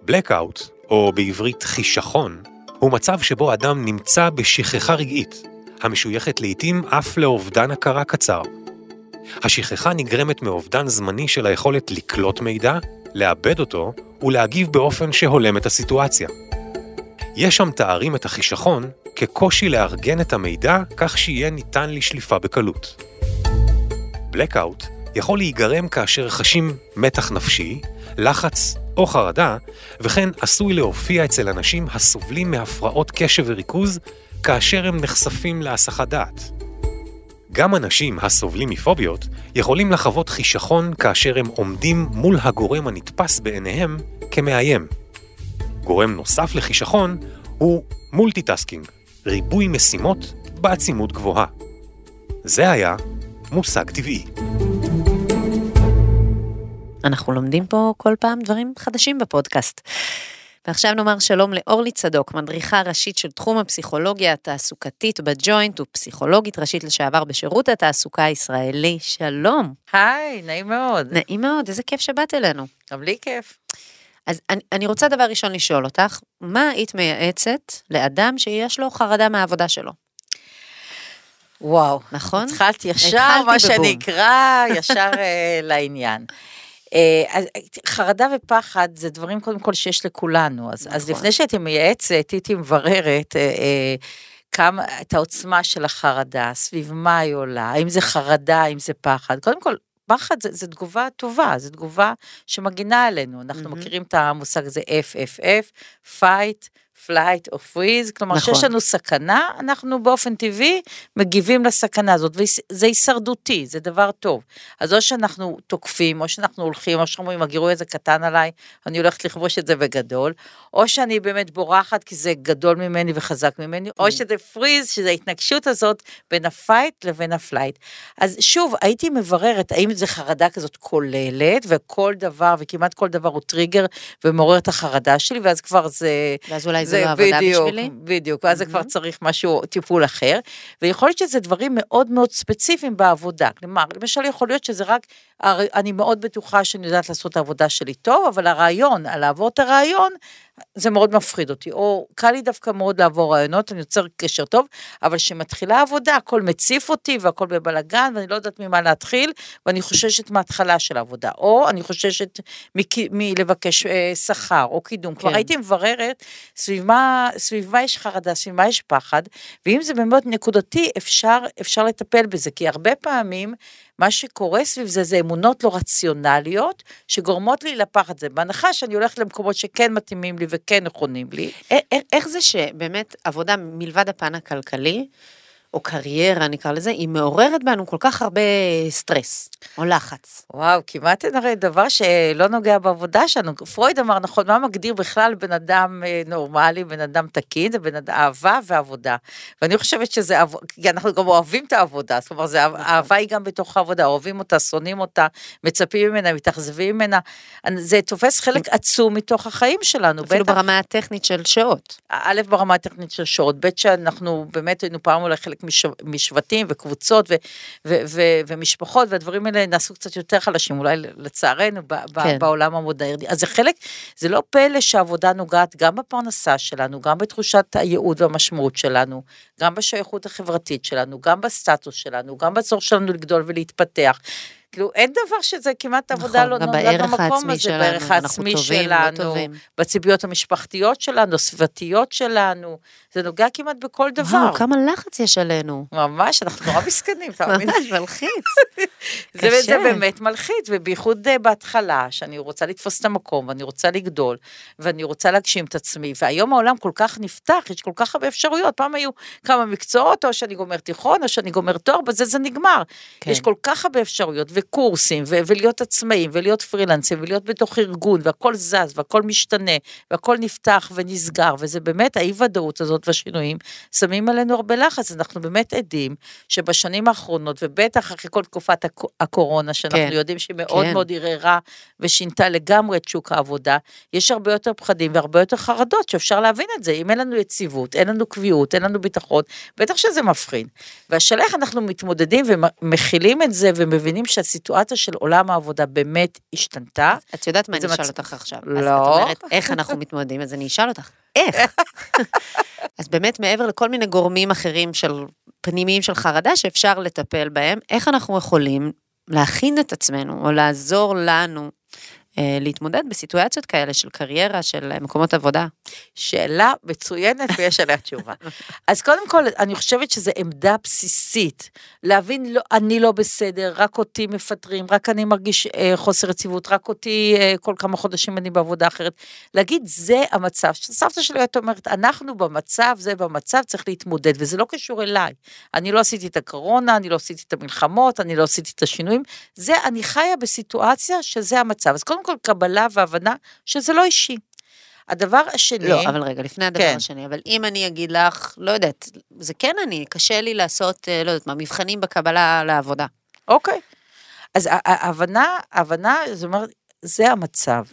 Speaker 1: Blackout, או בעברית חישכון, הוא מצב שבו אדם נמצא בשכחה רגעית, המשויכת לעתים אף לאובדן הכרה קצר. השכחה נגרמת מאובדן זמני של היכולת לקלוט מידע, לעבד אותו ולהגיב באופן שהולם את הסיטואציה. יש המתארים את החישכון כקושי לארגן את המידע כך שיהיה ניתן לשליפה בקלות. blackout יכול להיגרם כאשר חשים מתח נפשי, לחץ או חרדה, וכן עשוי להופיע אצל אנשים הסובלים מהפרעות קשב וריכוז כאשר הם נחשפים להסחת דעת. גם אנשים הסובלים מפוביות יכולים לחוות חישכון כאשר הם עומדים מול הגורם הנתפס בעיניהם כמאיים. גורם נוסף לחישכון הוא multitasking, ריבוי משימות בעצימות גבוהה. זה היה מושג טבעי.
Speaker 5: אנחנו לומדים פה כל פעם דברים חדשים בפודקאסט. ועכשיו נאמר שלום לאורלי צדוק, מדריכה ראשית של תחום הפסיכולוגיה התעסוקתית בג'וינט ופסיכולוגית ראשית לשעבר בשירות התעסוקה הישראלי. שלום.
Speaker 6: היי, נעים מאוד.
Speaker 5: נעים מאוד, איזה כיף שבאת אלינו.
Speaker 6: גם לי כיף.
Speaker 5: אז אני, אני רוצה דבר ראשון לשאול אותך, מה היית מייעצת לאדם שיש לו חרדה מהעבודה שלו?
Speaker 6: וואו.
Speaker 5: נכון?
Speaker 6: התחלתי ישר,
Speaker 5: התחלתי
Speaker 6: מה
Speaker 5: בבום.
Speaker 6: שנקרא, ישר אה, לעניין. אה, אז חרדה ופחד זה דברים קודם כל שיש לכולנו, אז, אז
Speaker 5: נכון.
Speaker 6: לפני שהייתי מייעצת, הייתי מבררת אה, אה, כמה, את העוצמה של החרדה, סביב מה היא עולה, האם זה חרדה, האם זה פחד. קודם כל, פחד זה, זה תגובה טובה, זו תגובה שמגינה עלינו. אנחנו
Speaker 5: מהמם.
Speaker 6: מכירים את המושג הזה FFF, fight, flight או freeze, כלומר
Speaker 5: נכון.
Speaker 6: שיש לנו סכנה, אנחנו באופן טבעי מגיבים לסכנה הזאת, וזה הישרדותי, זה דבר טוב. אז או שאנחנו תוקפים, או שאנחנו הולכים, או שאומרים, הגירוי הזה קטן עליי, אני הולכת לכבוש את זה בגדול, או שאני באמת בורחת כי זה גדול ממני וחזק ממני, או שזה freeze, שזה ההתנגשות הזאת בין ה fight לבין ה flight. אז שוב, הייתי מבררת האם זה חרדה כזאת כוללת, וכל דבר, וכמעט כל דבר הוא טריגר ומעורר את החרדה שלי, ואז כבר זה...
Speaker 5: ואז אולי זה, לא עבודה
Speaker 6: בדיוק,
Speaker 5: בשבילי?
Speaker 6: בדיוק, ואז זה כבר צריך משהו, טיפול אחר, ויכול להיות שזה דברים מאוד מאוד ספציפיים בעבודה. כלומר, למשל יכול להיות שזה רק, אני מאוד בטוחה שאני יודעת לעשות את העבודה שלי טוב, אבל הרעיון, על לעבור את הרעיון, זה מאוד מפחיד אותי, או קל לי דווקא מאוד לעבור רעיונות, אני יוצר קשר טוב, אבל כשמתחילה עבודה, הכל מציף אותי והכל בבלגן, ואני לא יודעת ממה להתחיל, ואני חוששת מההתחלה של העבודה, או אני חוששת מלבקש אה, שכר או קידום. כבר
Speaker 5: כן.
Speaker 6: הייתי מבררת סביב מה, סביב מה יש חרדה, סביב מה יש פחד, ואם זה באמת נקודתי, אפשר, אפשר לטפל בזה, כי הרבה פעמים מה שקורה סביב זה, זה אמונות לא רציונליות, שגורמות לי לפחד זה. בהנחה שאני הולכת למקומות שכן מתאימים לי וכן נכונים לי,
Speaker 5: איך זה שבאמת עבודה מלבד הפן הכלכלי, או קריירה נקרא לזה, היא מעוררת בנו כל כך הרבה סטרס או לחץ.
Speaker 6: וואו, כמעט אין הרי דבר שלא נוגע בעבודה שלנו. פרויד אמר, נכון, מה מגדיר בכלל בן אדם אה, נורמלי, בן אדם תקין, זה בן אדם אהבה ועבודה. ואני חושבת שזה, כי אנחנו גם אוהבים את העבודה, זאת אומרת, זה,
Speaker 5: נכון.
Speaker 6: אהבה היא גם בתוך העבודה, אוהבים אותה, שונאים אותה, מצפים ממנה, מתאכזבים ממנה. זה תופס חלק עצום מתוך החיים שלנו.
Speaker 5: אפילו
Speaker 6: בטח
Speaker 5: ברמה הטכנית של שעות.
Speaker 6: א', ברמה הטכנית של שעות, ב', שאנחנו באמת היינו פעם אולי חלק מש, משבטים וקבוצות ו, ו, ו, ומשפחות, והדברים האלה נעשו קצת יותר חלשים, אולי לצערנו, ב, ב,
Speaker 5: כן.
Speaker 6: בעולם המודרני. אז זה חלק, זה לא פלא שהעבודה נוגעת גם בפרנסה שלנו, גם בתחושת הייעוד והמשמעות שלנו, גם בשייכות החברתית שלנו, גם בסטטוס שלנו, גם בצורך שלנו לגדול ולהתפתח. כאילו אין דבר שזה כמעט עבודה
Speaker 5: נכון,
Speaker 6: לא
Speaker 5: בערך
Speaker 6: במקום הזה,
Speaker 5: שלנו,
Speaker 6: בערך העצמי
Speaker 5: טובים, לא
Speaker 6: שלנו. בציפיות המשפחתיות שלנו, הסביבתיות שלנו, זה נוגע כמעט בכל דבר.
Speaker 5: וואו, כמה לחץ יש עלינו.
Speaker 6: ממש, אנחנו נורא מסכנים, תאמין.
Speaker 5: ממש מלחיץ.
Speaker 6: זה. זה באמת מלחיץ, ובייחוד אה, בהתחלה, שאני רוצה לתפוס את המקום, ואני רוצה לגדול, ואני רוצה להגשים את עצמי, והיום העולם כל כך נפתח, יש כל כך הרבה אפשרויות, פעם היו כמה מקצועות, או שאני גומר תיכון, או שאני גומר תואר, בזה זה נגמר.
Speaker 5: כן.
Speaker 6: יש כל כך הרבה אפשרויות, וקורסים, ו- ולהיות עצמאים, ולהיות פרילנסים, ולהיות בתוך ארגון, והכל זז, והכל משתנה, והכל נפתח ונסגר, וזה באמת, האי-ודאות הזאת והשינויים, שמים עלינו הרבה לחץ, אנחנו באמת עדים שבשנים האחרונות, ובטח אחרי כל תקופת הק- הקורונה, שאנחנו
Speaker 5: כן,
Speaker 6: יודעים שהיא מאוד
Speaker 5: כן.
Speaker 6: מאוד ערערה ושינתה לגמרי את שוק העבודה, יש הרבה יותר פחדים והרבה יותר חרדות, שאפשר להבין את זה. אם אין לנו יציבות, אין לנו קביעות, אין לנו ביטחון, בטח שזה מפחיד. והשאלה איך אנחנו מתמודדים ומכילים את זה ומבינים שהסיטואציה של עולם העבודה באמת השתנתה.
Speaker 5: את יודעת מה אני אשאל
Speaker 6: מצ-
Speaker 5: אותך עכשיו. אז
Speaker 6: לא.
Speaker 5: את אומרת, איך אנחנו מתמודדים? אז אני אשאל אותך, איך? אז באמת, מעבר לכל מיני גורמים אחרים של פנימיים של חרדה שאפשר לטפל בהם, איך אנחנו יכולים להכין את עצמנו, או לעזור לנו להתמודד בסיטואציות כאלה של קריירה, של אה, מקומות עבודה?
Speaker 6: שאלה מצוינת ויש עליה תשובה. אז קודם כל, אני חושבת שזו עמדה בסיסית. להבין, לא, אני לא בסדר, רק אותי מפטרים, רק אני מרגיש אה, חוסר יציבות, רק אותי אה, כל כמה חודשים אני בעבודה אחרת. להגיד, זה המצב. סבתא שלי הייתה אומרת, אנחנו במצב, זה במצב, צריך להתמודד, וזה לא קשור אליי. אני לא עשיתי את הקורונה, אני לא עשיתי את המלחמות, אני לא עשיתי את השינויים. זה, אני חיה בסיטואציה שזה המצב. אז קודם כל, קבלה והבנה שזה לא אישי. הדבר השני...
Speaker 5: לא, אבל רגע, לפני הדבר
Speaker 6: כן.
Speaker 5: השני, אבל אם אני אגיד לך, לא יודעת, זה כן אני, קשה לי לעשות, אה, לא יודעת מה, מבחנים בקבלה לעבודה.
Speaker 6: אוקיי. אז ההבנה, ההבנה, זאת אומרת, זה המצב.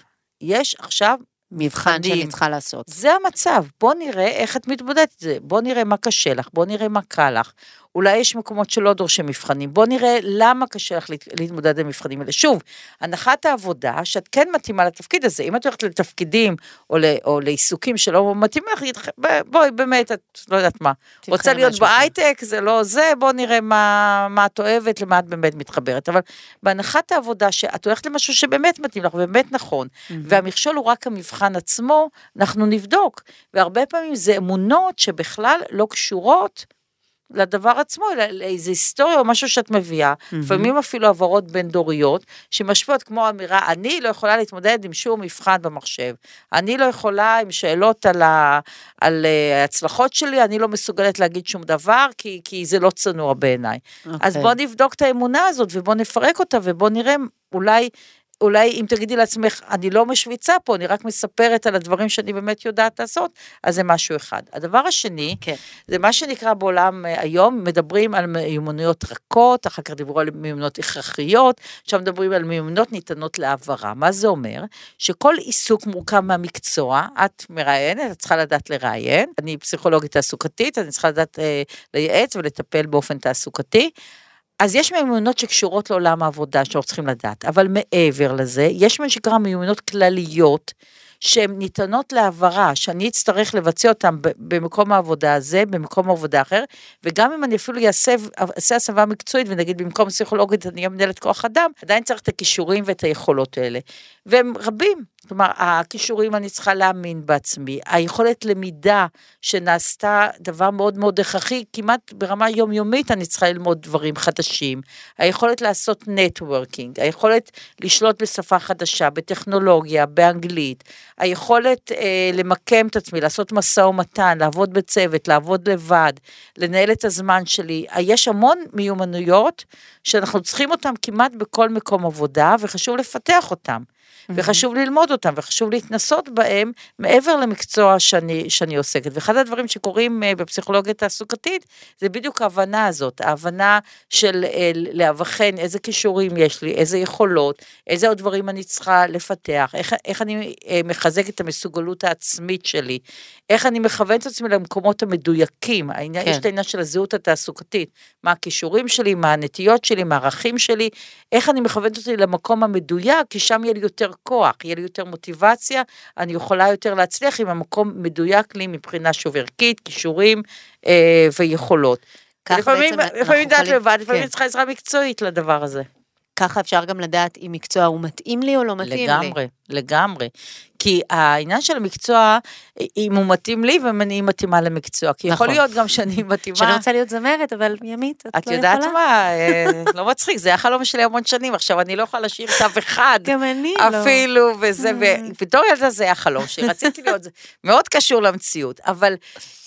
Speaker 6: יש עכשיו,
Speaker 5: מבחן שאני. צריכה לעשות.
Speaker 6: זה המצב, בוא נראה איך את מתמודדת עם זה, בוא נראה מה קשה לך, בוא נראה מה קל לך. אולי יש מקומות שלא דורשים מבחנים, בוא נראה למה קשה לך להת- להתמודד עם מבחנים האלה. שוב, הנחת העבודה שאת כן מתאימה לתפקיד הזה, אם את הולכת לתפקידים או, ל, או לעיסוקים שלא מתאימים לך, בואי באמת, את לא יודעת מה, רוצה להיות. בהייטק, זה לא זה, בוא נראה מה, מה את אוהבת, למה את באמת מתחברת. אבל בהנחת העבודה שאת הולכת למשהו שבאמת מתאים לך, באמת נכון, והמכשול הוא רק המבחן עצמו, אנחנו נבדוק. והרבה פעמים זה אמונות שבכלל לא קשורות לדבר עצמו, אלא לאיזו היסטוריה או משהו שאת מביאה, לפעמים אפילו עברות בין דוריות, שמשפיעות כמו אמירה, אני לא יכולה להתמודד עם שום מבחן במחשב, אני לא יכולה עם שאלות על, ה, על אה, ההצלחות שלי, אני לא מסוגלת להגיד שום דבר, כי, כי זה לא צנוע בעיניי. אז
Speaker 5: אוקיי.
Speaker 6: בוא נבדוק את האמונה הזאת ובוא נפרק אותה ובוא נראה אולי, אולי אם תגידי לעצמך, אני לא משוויצה פה, אני רק מספרת על הדברים שאני באמת יודעת לעשות, אז זה משהו אחד. הדבר השני,
Speaker 5: כן.
Speaker 6: זה מה שנקרא בעולם אה, היום, מדברים על מיומנויות רכות, אחר כך דיברו על מיומנויות הכרחיות, עכשיו מדברים על מיומנויות ניתנות להעברה. מה זה אומר? שכל עיסוק מורכב מהמקצוע, את מראיינת, את צריכה לדעת לראיין, אני פסיכולוגית תעסוקתית, אני צריכה לדעת אה, לייעץ ולטפל באופן תעסוקתי. אז יש מיומנויות שקשורות לעולם העבודה שאנחנו צריכים לדעת, אבל מעבר לזה, יש מה שנקרא מיומנויות כלליות, שהן ניתנות להעברה, שאני אצטרך לבצע אותן במקום העבודה הזה, במקום עבודה אחר, וגם אם אני אפילו אעשה הסבה מקצועית, ונגיד במקום פסיכולוגית אני אהיה מנהלת כוח אדם, עדיין צריך את הכישורים ואת היכולות האלה. והם רבים, כלומר, הכישורים אני צריכה להאמין בעצמי, היכולת למידה שנעשתה דבר מאוד מאוד הכרחי, כמעט ברמה יומיומית אני צריכה ללמוד דברים חדשים, היכולת לעשות נטוורקינג, היכולת לשלוט בשפה חדשה, בטכנולוגיה, באנגלית, היכולת אה, למקם את עצמי, לעשות משא ומתן, לעבוד בצוות, לעבוד לבד, לנהל את הזמן שלי. אה, יש המון מיומנויות שאנחנו צריכים אותן כמעט בכל מקום עבודה, וחשוב לפתח אותן. וחשוב ללמוד אותם, וחשוב להתנסות בהם מעבר למקצוע שאני, שאני עוסקת. ואחד הדברים שקורים אה, בפסיכולוגיה תעסוקתית, זה בדיוק ההבנה הזאת, ההבנה של אה, לאבחן איזה כישורים יש לי, איזה יכולות, איזה עוד דברים אני צריכה לפתח, איך, איך אני אה, מחזק את המסוגלות העצמית שלי, איך אני מכוון את עצמי למקומות המדויקים, העניין,
Speaker 5: כן.
Speaker 6: יש את העניין של הזהות התעסוקתית, מה הכישורים שלי, מה הנטיות שלי, מה הערכים שלי, איך אני מכוונת אותי למקום המדויק, כי שם יהיה לי יותר כוח, יהיה לי יותר מוטיבציה, אני יכולה יותר להצליח אם המקום מדויק לי מבחינה שוב ערכית, כישורים אה, ויכולות. לפעמים, לפעמים דעת
Speaker 5: יכולים-
Speaker 6: לבד, לפעמים
Speaker 5: כן.
Speaker 6: צריכה עזרה מקצועית לדבר הזה.
Speaker 5: ככה אפשר גם לדעת אם מקצוע הוא מתאים לי או לא מתאים לי.
Speaker 6: לגמרי, לגמרי. כי העניין של המקצוע, אם הוא מתאים לי ואם אני מתאימה למקצוע. כי יכול
Speaker 5: נכון.
Speaker 6: להיות גם שאני מתאימה...
Speaker 5: שאני רוצה להיות זמרת, אבל ימית, את,
Speaker 6: את
Speaker 5: לא
Speaker 6: יודעת
Speaker 5: יכולה.
Speaker 6: מה, אה, לא מצחיק, זה היה חלום שלי המון שנים, עכשיו אני לא יכולה לשיר תו אחד.
Speaker 5: גם אני לא.
Speaker 6: אפילו, וזה, ובתור ילדה זה היה חלום שלי, רציתי להיות, זה מאוד קשור למציאות, אבל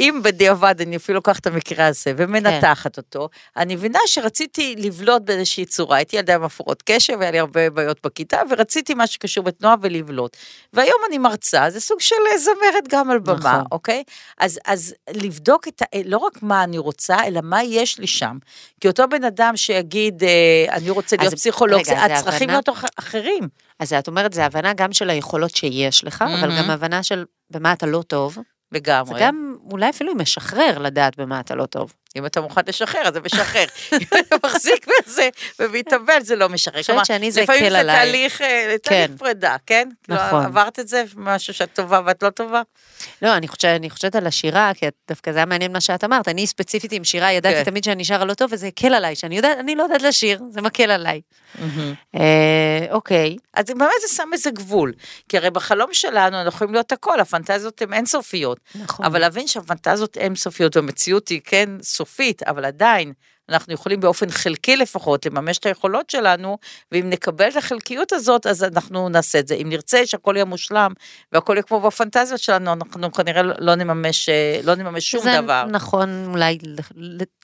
Speaker 6: אם בדיעבד אני אפילו לוקחת את המקרה הזה ומנתחת אותו, אני מבינה שרציתי לבלוט באיזושהי צורה, הייתי ילדה עם הפרעות קשב, היה לי הרבה בעיות בכיתה, ורציתי משהו שקשור בתנועה ולבלוט. והיום אני מרצה, זה סוג של אה, זמרת גם על במה,
Speaker 5: נכון.
Speaker 6: אוקיי? אז, אז לבדוק את, ה- לא רק מה אני רוצה, אלא מה יש לי שם. כי אותו בן אדם שיגיד, אה, אני רוצה להיות פסיכולוג,
Speaker 5: רגע,
Speaker 6: זה-
Speaker 5: זה
Speaker 6: הצרכים
Speaker 5: הבנה?
Speaker 6: להיות אח- אחרים.
Speaker 5: אז את אומרת, זה הבנה גם של היכולות שיש לך, אבל
Speaker 6: מהמם.
Speaker 5: גם הבנה של במה אתה לא טוב.
Speaker 6: לגמרי.
Speaker 5: וגם אולי אפילו משחרר לדעת במה אתה לא טוב.
Speaker 6: אם אתה מוכן לשחרר, אז זה משחרר. אם אתה מחזיק בזה ומתאבל, זה לא משחרר.
Speaker 5: אני חושבת שאני זה
Speaker 6: לפעמים
Speaker 5: הקל
Speaker 6: זה
Speaker 5: עליי.
Speaker 6: תהליך, אה, תהליך
Speaker 5: כן.
Speaker 6: פרידה, כן?
Speaker 5: נכון.
Speaker 6: לא, עברת את זה, משהו שאת טובה ואת לא טובה?
Speaker 5: לא, אני חושבת, אני חושבת על השירה, כי דווקא זה היה מעניין מה שאת אמרת. אני ספציפית עם שירה, ידעתי
Speaker 6: כן.
Speaker 5: תמיד שאני שרה לא טוב, וזה הקל עליי, שאני יודעת, אני לא יודעת לשיר, זה מקל עליי. אה, אוקיי,
Speaker 6: אז באמת זה שם איזה גבול. כי הרי בחלום שלנו אנחנו יכולים להיות הכל, הפנטזיות הן אינסופיות.
Speaker 5: נכון.
Speaker 6: אבל להבין שהפנטזיות אינסופיות והמציאות היא כן סופית, אבל עדיין אנחנו יכולים באופן חלקי לפחות לממש את היכולות שלנו, ואם נקבל את החלקיות הזאת, אז אנחנו נעשה את זה. אם נרצה שהכל יהיה מושלם והכל יהיה כמו בפנטזיות שלנו, אנחנו כנראה לא נממש, אה, לא נממש שום
Speaker 5: זה
Speaker 6: דבר.
Speaker 5: נכון אולי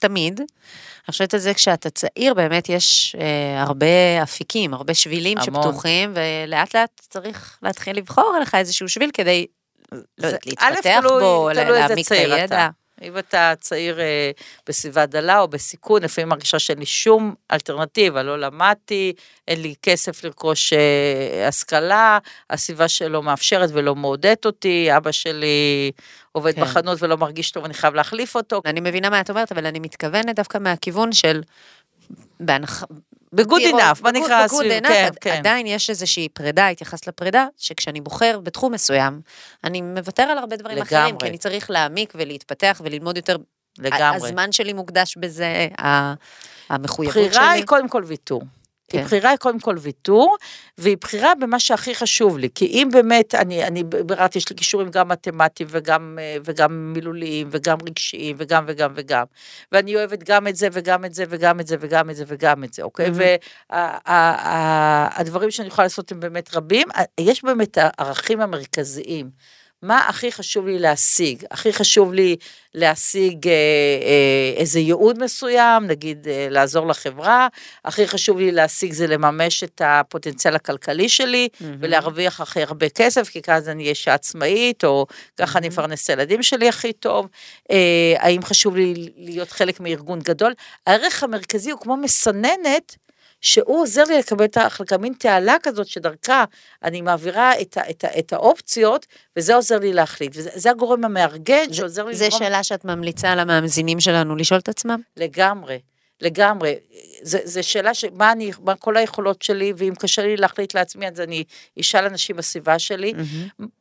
Speaker 5: תמיד. אני חושבת על זה כשאתה צעיר, באמת יש אה, הרבה אפיקים, הרבה שבילים
Speaker 6: המון.
Speaker 5: שפתוחים, ולאט לאט צריך להתחיל לבחור לך איזשהו שביל כדי, לא
Speaker 6: זה-
Speaker 5: יודעת, להתפתח בו,
Speaker 6: תלוי
Speaker 5: להעמיק את. הידע.
Speaker 6: אם אתה צעיר אה, בסביבה דלה או בסיכון, לפעמים מרגישה שאין לי שום אלטרנטיבה, לא למדתי, אין לי כסף לרכוש אה, השכלה, הסביבה שלו מאפשרת ולא מעודדת אותי, אבא שלי עובד
Speaker 5: כן.
Speaker 6: בחנות ולא מרגיש טוב, אני חייב להחליף אותו.
Speaker 5: אני מבינה מה את אומרת, אבל אני מתכוונת דווקא מהכיוון של, בהנחה...
Speaker 6: בגוד enough, מה נקרא
Speaker 5: בגוד enough,
Speaker 6: כן, כן.
Speaker 5: עדיין יש איזושהי פרידה, התייחס לפרידה, שכשאני בוחר בתחום מסוים, אני מוותר על הרבה דברים אחרים,
Speaker 6: לגמרי.
Speaker 5: כי אני צריך להעמיק ולהתפתח וללמוד יותר.
Speaker 6: לגמרי.
Speaker 5: הזמן שלי מוקדש בזה, המחויבות שלי.
Speaker 6: בחירה היא קודם כל ויתור.
Speaker 5: כן.
Speaker 6: כן. בחירה היא קודם כל ויתור, והיא בחירה במה שהכי חשוב לי. כי אם באמת, אני, אני ביררתי, יש לי כישורים גם מתמטיים וגם, אה, וגם מילוליים וגם רגשיים וגם וגם וגם. ואני אוהבת גם את זה וגם את זה וגם את זה וגם את זה וגם את זה, אוקיי? והדברים שאני יכולה לעשות הם באמת רבים. יש באמת הערכים המרכזיים. מה הכי חשוב לי להשיג? הכי חשוב לי להשיג אה, אה, איזה ייעוד מסוים, נגיד אה, לעזור לחברה, הכי חשוב לי להשיג זה לממש את הפוטנציאל הכלכלי שלי, ולהרוויח הכי הרבה כסף, כי ככה אני אהיה אישה עצמאית, או ככה אני אפרנס את הילדים שלי הכי טוב, אה, האם חשוב לי להיות חלק מארגון גדול? הערך המרכזי הוא כמו מסננת, שהוא עוזר לי לקבל את ההחלקה, מין תעלה כזאת שדרכה אני מעבירה את, ה, את, ה, את האופציות, וזה עוזר לי להחליט. וזה זה הגורם המארגן שעוזר לי
Speaker 5: זו שאלה שאת ממליצה למאזינים שלנו לשאול את עצמם?
Speaker 6: לגמרי, לגמרי. זו שאלה שמה אני, מה כל היכולות שלי, ואם קשה לי להחליט לעצמי, אז אני אשאל אנשים בסביבה שלי,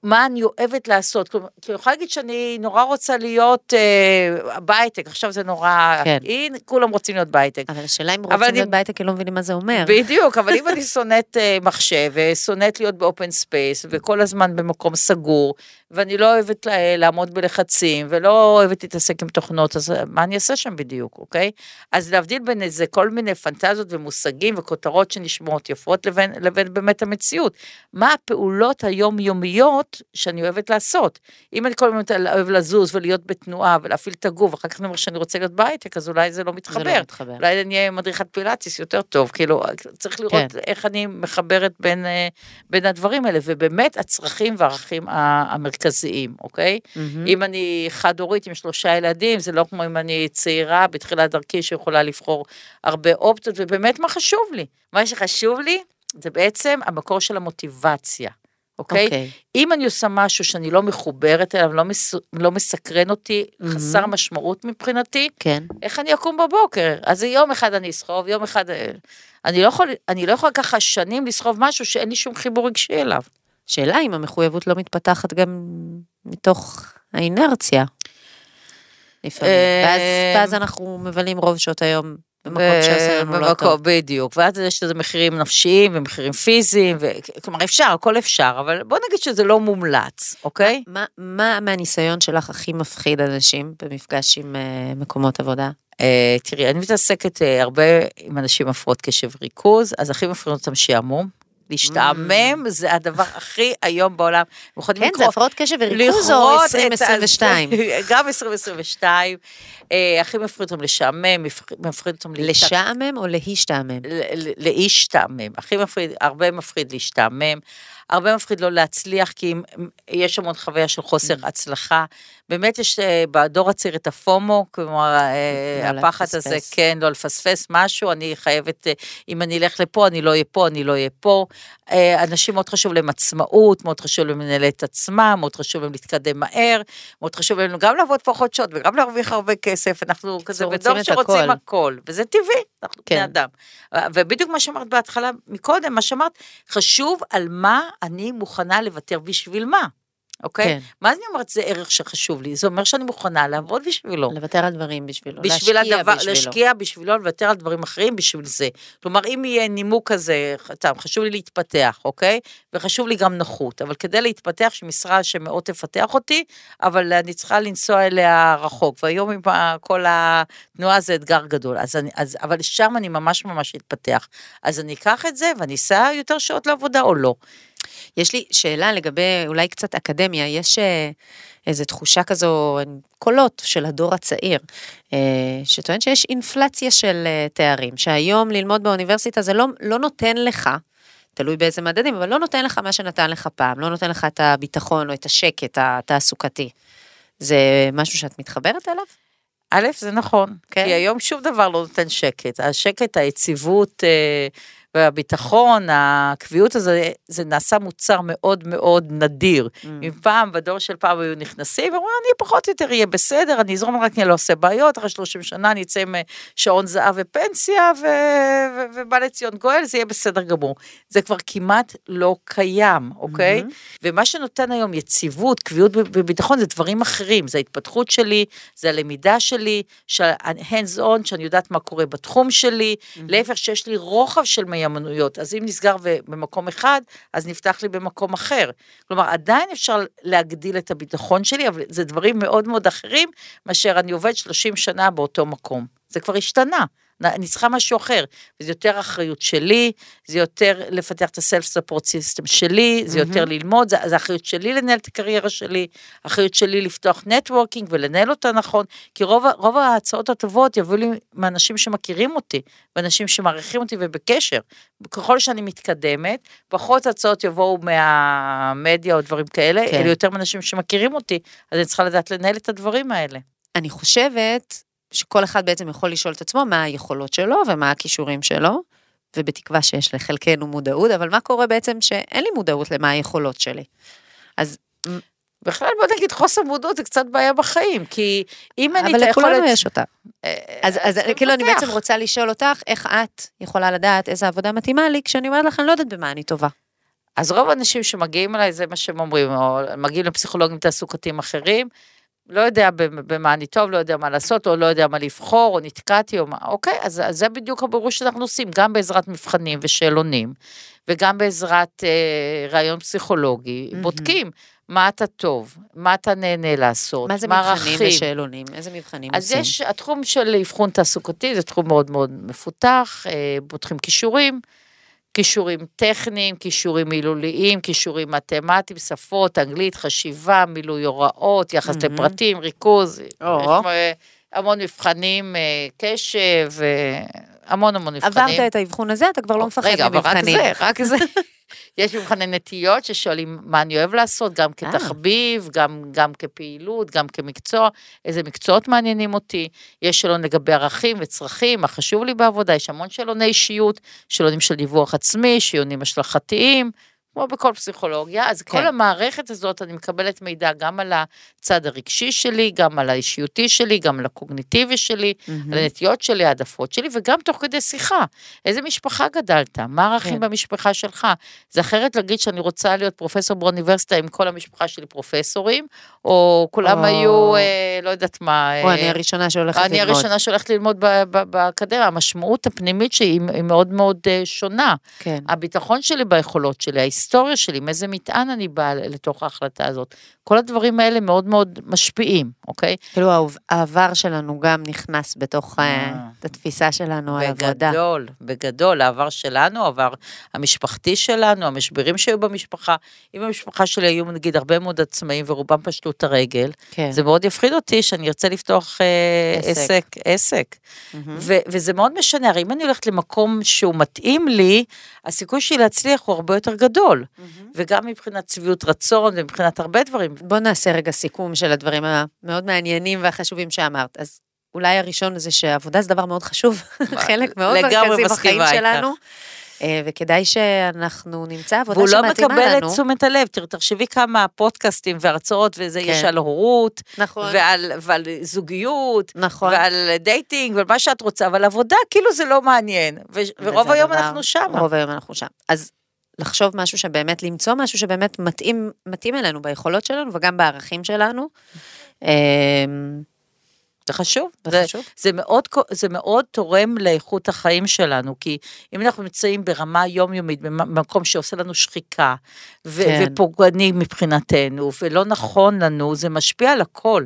Speaker 6: מה אני אוהבת לעשות. כלומר, כי אני יכולה להגיד שאני נורא רוצה להיות אה, בהייטק, עכשיו זה נורא,
Speaker 5: כן.
Speaker 6: הנה, כולם רוצים להיות בהייטק.
Speaker 5: אבל השאלה אם רוצים
Speaker 6: אני-
Speaker 5: להיות בהייטק, כי לא מבינים מה זה אומר.
Speaker 6: בדיוק, אבל אם אני שונאת אה, מחשב, ושונאת להיות ב open space, וכל הזמן במקום סגור, ואני לא אוהבת לה- לעמוד בלחצים, ולא אוהבת להתעסק עם תוכנות, אז מה אני אעשה שם בדיוק, אוקיי? אז להבדיל בין איזה כל מיני פנטזיות ומושגים וכותרות שנשמעות יפות לבין, לבין באמת המציאות. מה הפעולות היומיומיות שאני אוהבת לעשות? אם אני כל הזמן אוהב לזוז ולהיות בתנועה ולהפעיל את הגוף, אחר כך אני אומר שאני רוצה להיות בהייטק, אז אולי זה לא מתחבר.
Speaker 5: זה לא מתחבר.
Speaker 6: אולי אני אהיה מדריכת פילאטיס יותר טוב, כאילו, צריך לראות
Speaker 5: כן.
Speaker 6: איך אני מחברת בין, אה, בין הדברים האלה, ובאמת הצרכים והערכים המרכזיים, אוקיי?
Speaker 5: מהמם.
Speaker 6: אם אני חד-הורית עם שלושה ילדים, זה לא כמו אם אני צעירה בתחילת דרכי שיכולה לבחור הרבה אופציות, ובאמת מה חשוב לי? מה שחשוב לי זה בעצם המקור של המוטיבציה, אוקיי?
Speaker 5: אוקיי.
Speaker 6: אם אני עושה משהו שאני לא מחוברת אליו, לא, מס, לא מסקרן אותי,
Speaker 5: מהמם.
Speaker 6: חסר משמעות מבחינתי,
Speaker 5: כן.
Speaker 6: איך אני אקום בבוקר? אז יום אחד אני אסחוב, יום אחד... אה, אני לא יכול, אני לא יכול ככה שנים לסחוב משהו שאין לי שום חיבור רגשי אליו.
Speaker 5: שאלה אם המחויבות לא מתפתחת גם מתוך האינרציה. לפעמים.
Speaker 6: אה,
Speaker 5: ואז, ואז אנחנו מבלים רוב שעות היום במקום שעושה לנו לא טוב.
Speaker 6: בדיוק, ואז יש לזה מחירים נפשיים ומחירים פיזיים, ו... כלומר אפשר, הכל אפשר, אבל בוא נגיד שזה לא מומלץ, אוקיי?
Speaker 5: מה, מה מהניסיון שלך הכי מפחיד אנשים במפגש עם אה, מקומות עבודה?
Speaker 6: אה, תראי, אני מתעסקת אה, הרבה עם אנשים עם הפרעות קשב וריכוז, אז הכי מפריע אותם שעמום. להשתעמם זה הדבר הכי איום בעולם.
Speaker 5: כן, זה הפרעות קשב וריכוז או
Speaker 6: לכרות את
Speaker 5: 2022?
Speaker 6: ה- גם 2022. אה, הכי מפריד אותם לשעמם, מפח- מפריד אותם
Speaker 5: לשעמם או להשתעמם?
Speaker 6: להשתעמם, הכי מפריד, הרבה מפחיד להשתעמם, הרבה מפחיד לא להצליח, כי אם- יש המון חוויה של חוסר
Speaker 5: Mm.
Speaker 6: הצלחה. באמת יש אה, בדור הצעיר את הפומו, כלומר, אה,
Speaker 5: לא
Speaker 6: הפחד הזה,
Speaker 5: לפספס.
Speaker 6: כן, לא לפספס משהו, אני חייבת, אה, אם אני אלך לפה, אני לא אהיה פה, אני לא אהיה פה. אה, אנשים מאוד חשוב להם עצמאות, מאוד חשוב להם לנהל את עצמם, מאוד חשוב להם להתקדם מהר, מאוד חשוב להם גם לעבוד פחות שעות וגם להרוויח הרבה כסף, אנחנו כזה בדור שרוצים
Speaker 5: הכל.
Speaker 6: הכל, וזה טבעי, אנחנו
Speaker 5: כן.
Speaker 6: בני אדם. ובדיוק מה שאמרת בהתחלה, מקודם, מה שאמרת, חשוב על מה אני מוכנה לוותר בשביל מה, אוקיי?
Speaker 5: כן.
Speaker 6: מה אני אומרת זה ערך שחשוב לי? זה אומר שאני מוכנה לעבוד בשבילו.
Speaker 5: לוותר על דברים בשבילו,
Speaker 6: בשביל
Speaker 5: להשקיע
Speaker 6: הדבר,
Speaker 5: בשבילו.
Speaker 6: להשקיע בשבילו, לוותר על דברים אחרים בשביל זה. כלומר, אם יהיה נימוק כזה, טוב, חשוב לי להתפתח, אוקיי? וחשוב לי גם נוחות, אבל כדי להתפתח, שמשרה שמאוד תפתח אותי, אבל אני צריכה לנסוע אליה רחוק, והיום עם כל התנועה זה אתגר גדול, אז אני, אז, אבל שם אני ממש ממש אתפתח. אז אני אקח את זה ואני אסע יותר שעות לעבודה או לא.
Speaker 5: יש לי שאלה לגבי אולי קצת אקדמיה, יש אה, איזו תחושה כזו, קולות של הדור הצעיר, אה, שטוען שיש אינפלציה של אה, תארים, שהיום ללמוד באוניברסיטה זה לא, לא נותן לך, תלוי באיזה מדדים, אבל לא נותן לך מה שנתן לך פעם, לא נותן לך את הביטחון או את השקט התעסוקתי. זה משהו שאת מתחברת אליו?
Speaker 6: א', זה נכון,
Speaker 5: כן.
Speaker 6: כי היום שום דבר לא נותן שקט. השקט, היציבות אה, והביטחון, הקביעות הזה, זה נעשה מוצר מאוד מאוד נדיר.
Speaker 5: Mm.
Speaker 6: אם פעם, בדור של פעם היו נכנסים, ואומרים, אני פחות או יותר אהיה בסדר, אני אזרום רק אני לא עושה בעיות, אחרי 30 שנה אני אצא עם אה, שעון זהב ופנסיה, ו- ו- ובא לציון גואל, זה יהיה בסדר גמור. זה כבר כמעט לא קיים, אוקיי?
Speaker 5: מהמם.
Speaker 6: ומה שנותן היום יציבות, קביעות וביטחון, זה דברים אחרים, זה ההתפתחות שלי, זה הלמידה שלי, hands on, שאני יודעת מה קורה בתחום שלי, להפך שיש לי רוחב של מיומנויות, אז אם נסגר במקום אחד, אז נפתח לי במקום אחר. כלומר, עדיין אפשר להגדיל את הביטחון שלי, אבל זה דברים מאוד מאוד אחרים, מאשר אני עובד 30 שנה באותו מקום. זה כבר השתנה. אני צריכה משהו אחר, וזה יותר אחריות שלי, זה יותר לפתח את ה self support system שלי, זה יותר ללמוד, זה, זה אחריות שלי לנהל את הקריירה שלי, אחריות שלי לפתוח networking ולנהל אותה נכון, כי רוב, רוב ההצעות הטובות יביאו לי מאנשים שמכירים אותי, ואנשים שמעריכים אותי ובקשר. ככל שאני מתקדמת, פחות הצעות יבואו מהמדיה או דברים כאלה.
Speaker 5: כן.
Speaker 6: אלא יותר מאנשים שמכירים אותי, אז אני צריכה לדעת לנהל את הדברים האלה.
Speaker 5: אני חושבת שכל אחד בעצם יכול לשאול את עצמו מה היכולות שלו ומה הכישורים שלו, ובתקווה שיש לחלקנו מודעות, אבל מה קורה בעצם שאין לי מודעות למה היכולות שלי. אז,
Speaker 6: בכלל בוא נגיד חוסר מודעות זה קצת בעיה בחיים, כי אם אין לי את
Speaker 5: אבל לכולנו
Speaker 6: היכולת...
Speaker 5: יש אותה.
Speaker 6: אה,
Speaker 5: אז, אז
Speaker 6: זה
Speaker 5: כאילו אני. בעצם רוצה לשאול אותך, איך את יכולה לדעת איזה עבודה מתאימה לי, כשאני אומרת לך, אני לא יודעת במה אני טובה.
Speaker 6: אז רוב האנשים שמגיעים אליי זה מה שהם אומרים, או מגיעים לפסיכולוגים תעסוקתיים אחרים, לא יודע במה אני טוב, לא יודע מה לעשות, או לא יודע מה לבחור, או נתקעתי, או מה, אוקיי, אז, אז זה בדיוק הבירור שאנחנו עושים, גם בעזרת מבחנים ושאלונים, וגם בעזרת אה, ראיון פסיכולוגי,
Speaker 5: מהמם.
Speaker 6: בודקים. מה אתה טוב, מה אתה נהנה לעשות,
Speaker 5: מה זה מבחנים
Speaker 6: ערכים.
Speaker 5: ושאלונים? איזה מבחנים
Speaker 6: אז
Speaker 5: עושים?
Speaker 6: יש, התחום של אבחון תעסוקתי זה תחום מאוד מאוד מפותח, אה, פותחים כישורים, כישורים טכניים, כישורים מילוליים, כישורים מתמטיים, שפות, אנגלית, חשיבה, מילוי הוראות, יחס
Speaker 5: מהמם.
Speaker 6: לפרטים, ריכוז,
Speaker 5: או.
Speaker 6: יש המון מבחנים, אה, קשב, אה, המון המון מבחנים.
Speaker 5: עברת את האבחון הזה, אתה כבר לא מפחד
Speaker 6: רגע, אבל רק
Speaker 5: ממבחנים.
Speaker 6: זה, רק זה. יש מבחני נטיות ששואלים מה אני אוהב לעשות, גם
Speaker 5: אה.
Speaker 6: כתחביב, גם, גם כפעילות, גם כמקצוע, איזה מקצועות מעניינים אותי. יש שאלון לגבי ערכים וצרכים, מה חשוב לי בעבודה, יש המון שאלוני אישיות, שאלונים של דיווח עצמי, שאלונים השלכתיים. כמו בכל פסיכולוגיה, אז
Speaker 5: כן.
Speaker 6: כל המערכת הזאת, אני מקבלת מידע גם על הצד הרגשי שלי, גם על האישיותי שלי, גם על הקוגניטיבי שלי,
Speaker 5: מהמם.
Speaker 6: על הנטיות שלי, העדפות שלי, וגם תוך כדי שיחה. איזה משפחה גדלת? מה הערכים
Speaker 5: כן.
Speaker 6: במשפחה שלך? זה אחרת להגיד שאני רוצה להיות פרופסור באוניברסיטה עם כל המשפחה שלי פרופסורים, או כולם
Speaker 5: או-
Speaker 6: היו, אה, לא יודעת מה...
Speaker 5: או,
Speaker 6: אה,
Speaker 5: אני הראשונה שהולכת ללמוד.
Speaker 6: אני הראשונה שהולכת ללמוד באקדמיה, המשמעות הפנימית שהיא היא מאוד מאוד אה, שונה.
Speaker 5: כן.
Speaker 6: הביטחון שלי ביכולות שלי, ההיסטוריה שלי, עם איזה מטען אני באה לתוך ההחלטה הזאת. כל הדברים האלה מאוד מאוד משפיעים, אוקיי?
Speaker 5: כאילו העב- העבר שלנו גם נכנס בתוך אה,
Speaker 6: אה.
Speaker 5: התפיסה שלנו על עבודה.
Speaker 6: בגדול, בגדול, העבר שלנו, העבר המשפחתי שלנו, המשברים שהיו במשפחה. אם במשפחה שלי היו נגיד הרבה מאוד עצמאים ורובם פשטו את הרגל,
Speaker 5: כן.
Speaker 6: זה מאוד יפחיד אותי שאני ארצה לפתוח אה,
Speaker 5: עסק.
Speaker 6: עסק, עסק.
Speaker 5: מהמם.
Speaker 6: ו- וזה מאוד משנה, הרי אם אני הולכת למקום שהוא מתאים לי, הסיכוי שלי להצליח הוא הרבה יותר גדול. וגם מבחינת שביעות רצון ומבחינת הרבה דברים.
Speaker 5: בוא נעשה רגע סיכום של הדברים המאוד מעניינים והחשובים שאמרת. אז אולי הראשון זה שעבודה זה דבר מאוד חשוב, חלק מאוד מרכזי בחיים. שלנו. אה, וכדאי שאנחנו נמצא עבודה
Speaker 6: והוא לא
Speaker 5: שמתאימה
Speaker 6: מקבל
Speaker 5: לנו.
Speaker 6: את תשומת הלב, תחשבי כמה פודקאסטים והרצאות וזה
Speaker 5: כן.
Speaker 6: יש על הורות,
Speaker 5: נכון,
Speaker 6: ועל, ועל זוגיות,
Speaker 5: נכון.
Speaker 6: ועל dating, ועל מה שאת רוצה, אבל עבודה כאילו זה לא מעניין, ו- ורוב היום
Speaker 5: הדבר-
Speaker 6: אנחנו שם.
Speaker 5: רוב היום אנחנו שם. אז לחשוב משהו שבאמת, למצוא משהו שבאמת מתאים, מתאים אלינו ביכולות שלנו וגם בערכים שלנו. אה,
Speaker 6: זה חשוב.
Speaker 5: זה חשוב.
Speaker 6: זה, מאוד, זה מאוד תורם לאיכות החיים שלנו, כי אם אנחנו נמצאים ברמה יומיומית, במקום שעושה לנו שחיקה, ו-
Speaker 5: כן.
Speaker 6: ופוגעני מבחינתנו, ולא נכון לנו, זה משפיע על הכל.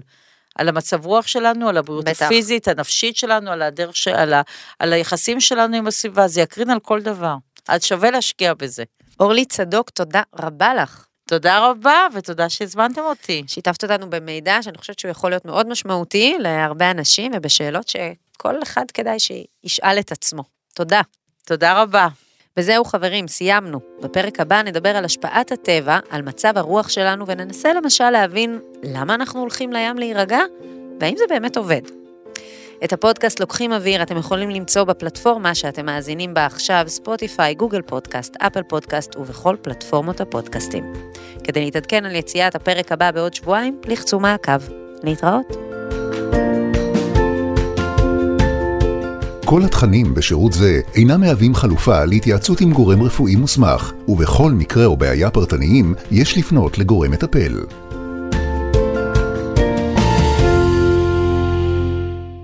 Speaker 6: על המצב רוח שלנו, על הבריאות
Speaker 5: בטח.
Speaker 6: הפיזית, הנפשית שלנו, על הדרך, ש... על, ה... על היחסים שלנו עם הסביבה, זה יקרין על כל דבר. אז שווה להשקיע בזה.
Speaker 5: אורלי צדוק, תודה רבה לך.
Speaker 6: תודה רבה, ותודה שהזמנתם אותי.
Speaker 5: שיתפת אותנו במידע שאני חושבת שהוא יכול להיות מאוד משמעותי להרבה אנשים ובשאלות שכל אחד כדאי שישאל את עצמו. תודה.
Speaker 6: תודה רבה.
Speaker 5: וזהו חברים, סיימנו. בפרק הבא נדבר על השפעת הטבע, על מצב הרוח שלנו, וננסה למשל להבין למה אנחנו הולכים לים להירגע, והאם זה באמת עובד. את הפודקאסט לוקחים אוויר אתם יכולים למצוא בפלטפורמה שאתם מאזינים בה עכשיו, ספוטיפיי, גוגל פודקאסט, אפל פודקאסט ובכל פלטפורמות הפודקאסטים. כדי להתעדכן על יציאת הפרק הבא בעוד שבועיים, לחצו מעקב. להתראות.
Speaker 4: כל התכנים בשירות זה אינם מהווים חלופה להתייעצות עם גורם רפואי מוסמך, ובכל מקרה או בעיה פרטניים יש לפנות לגורם מטפל.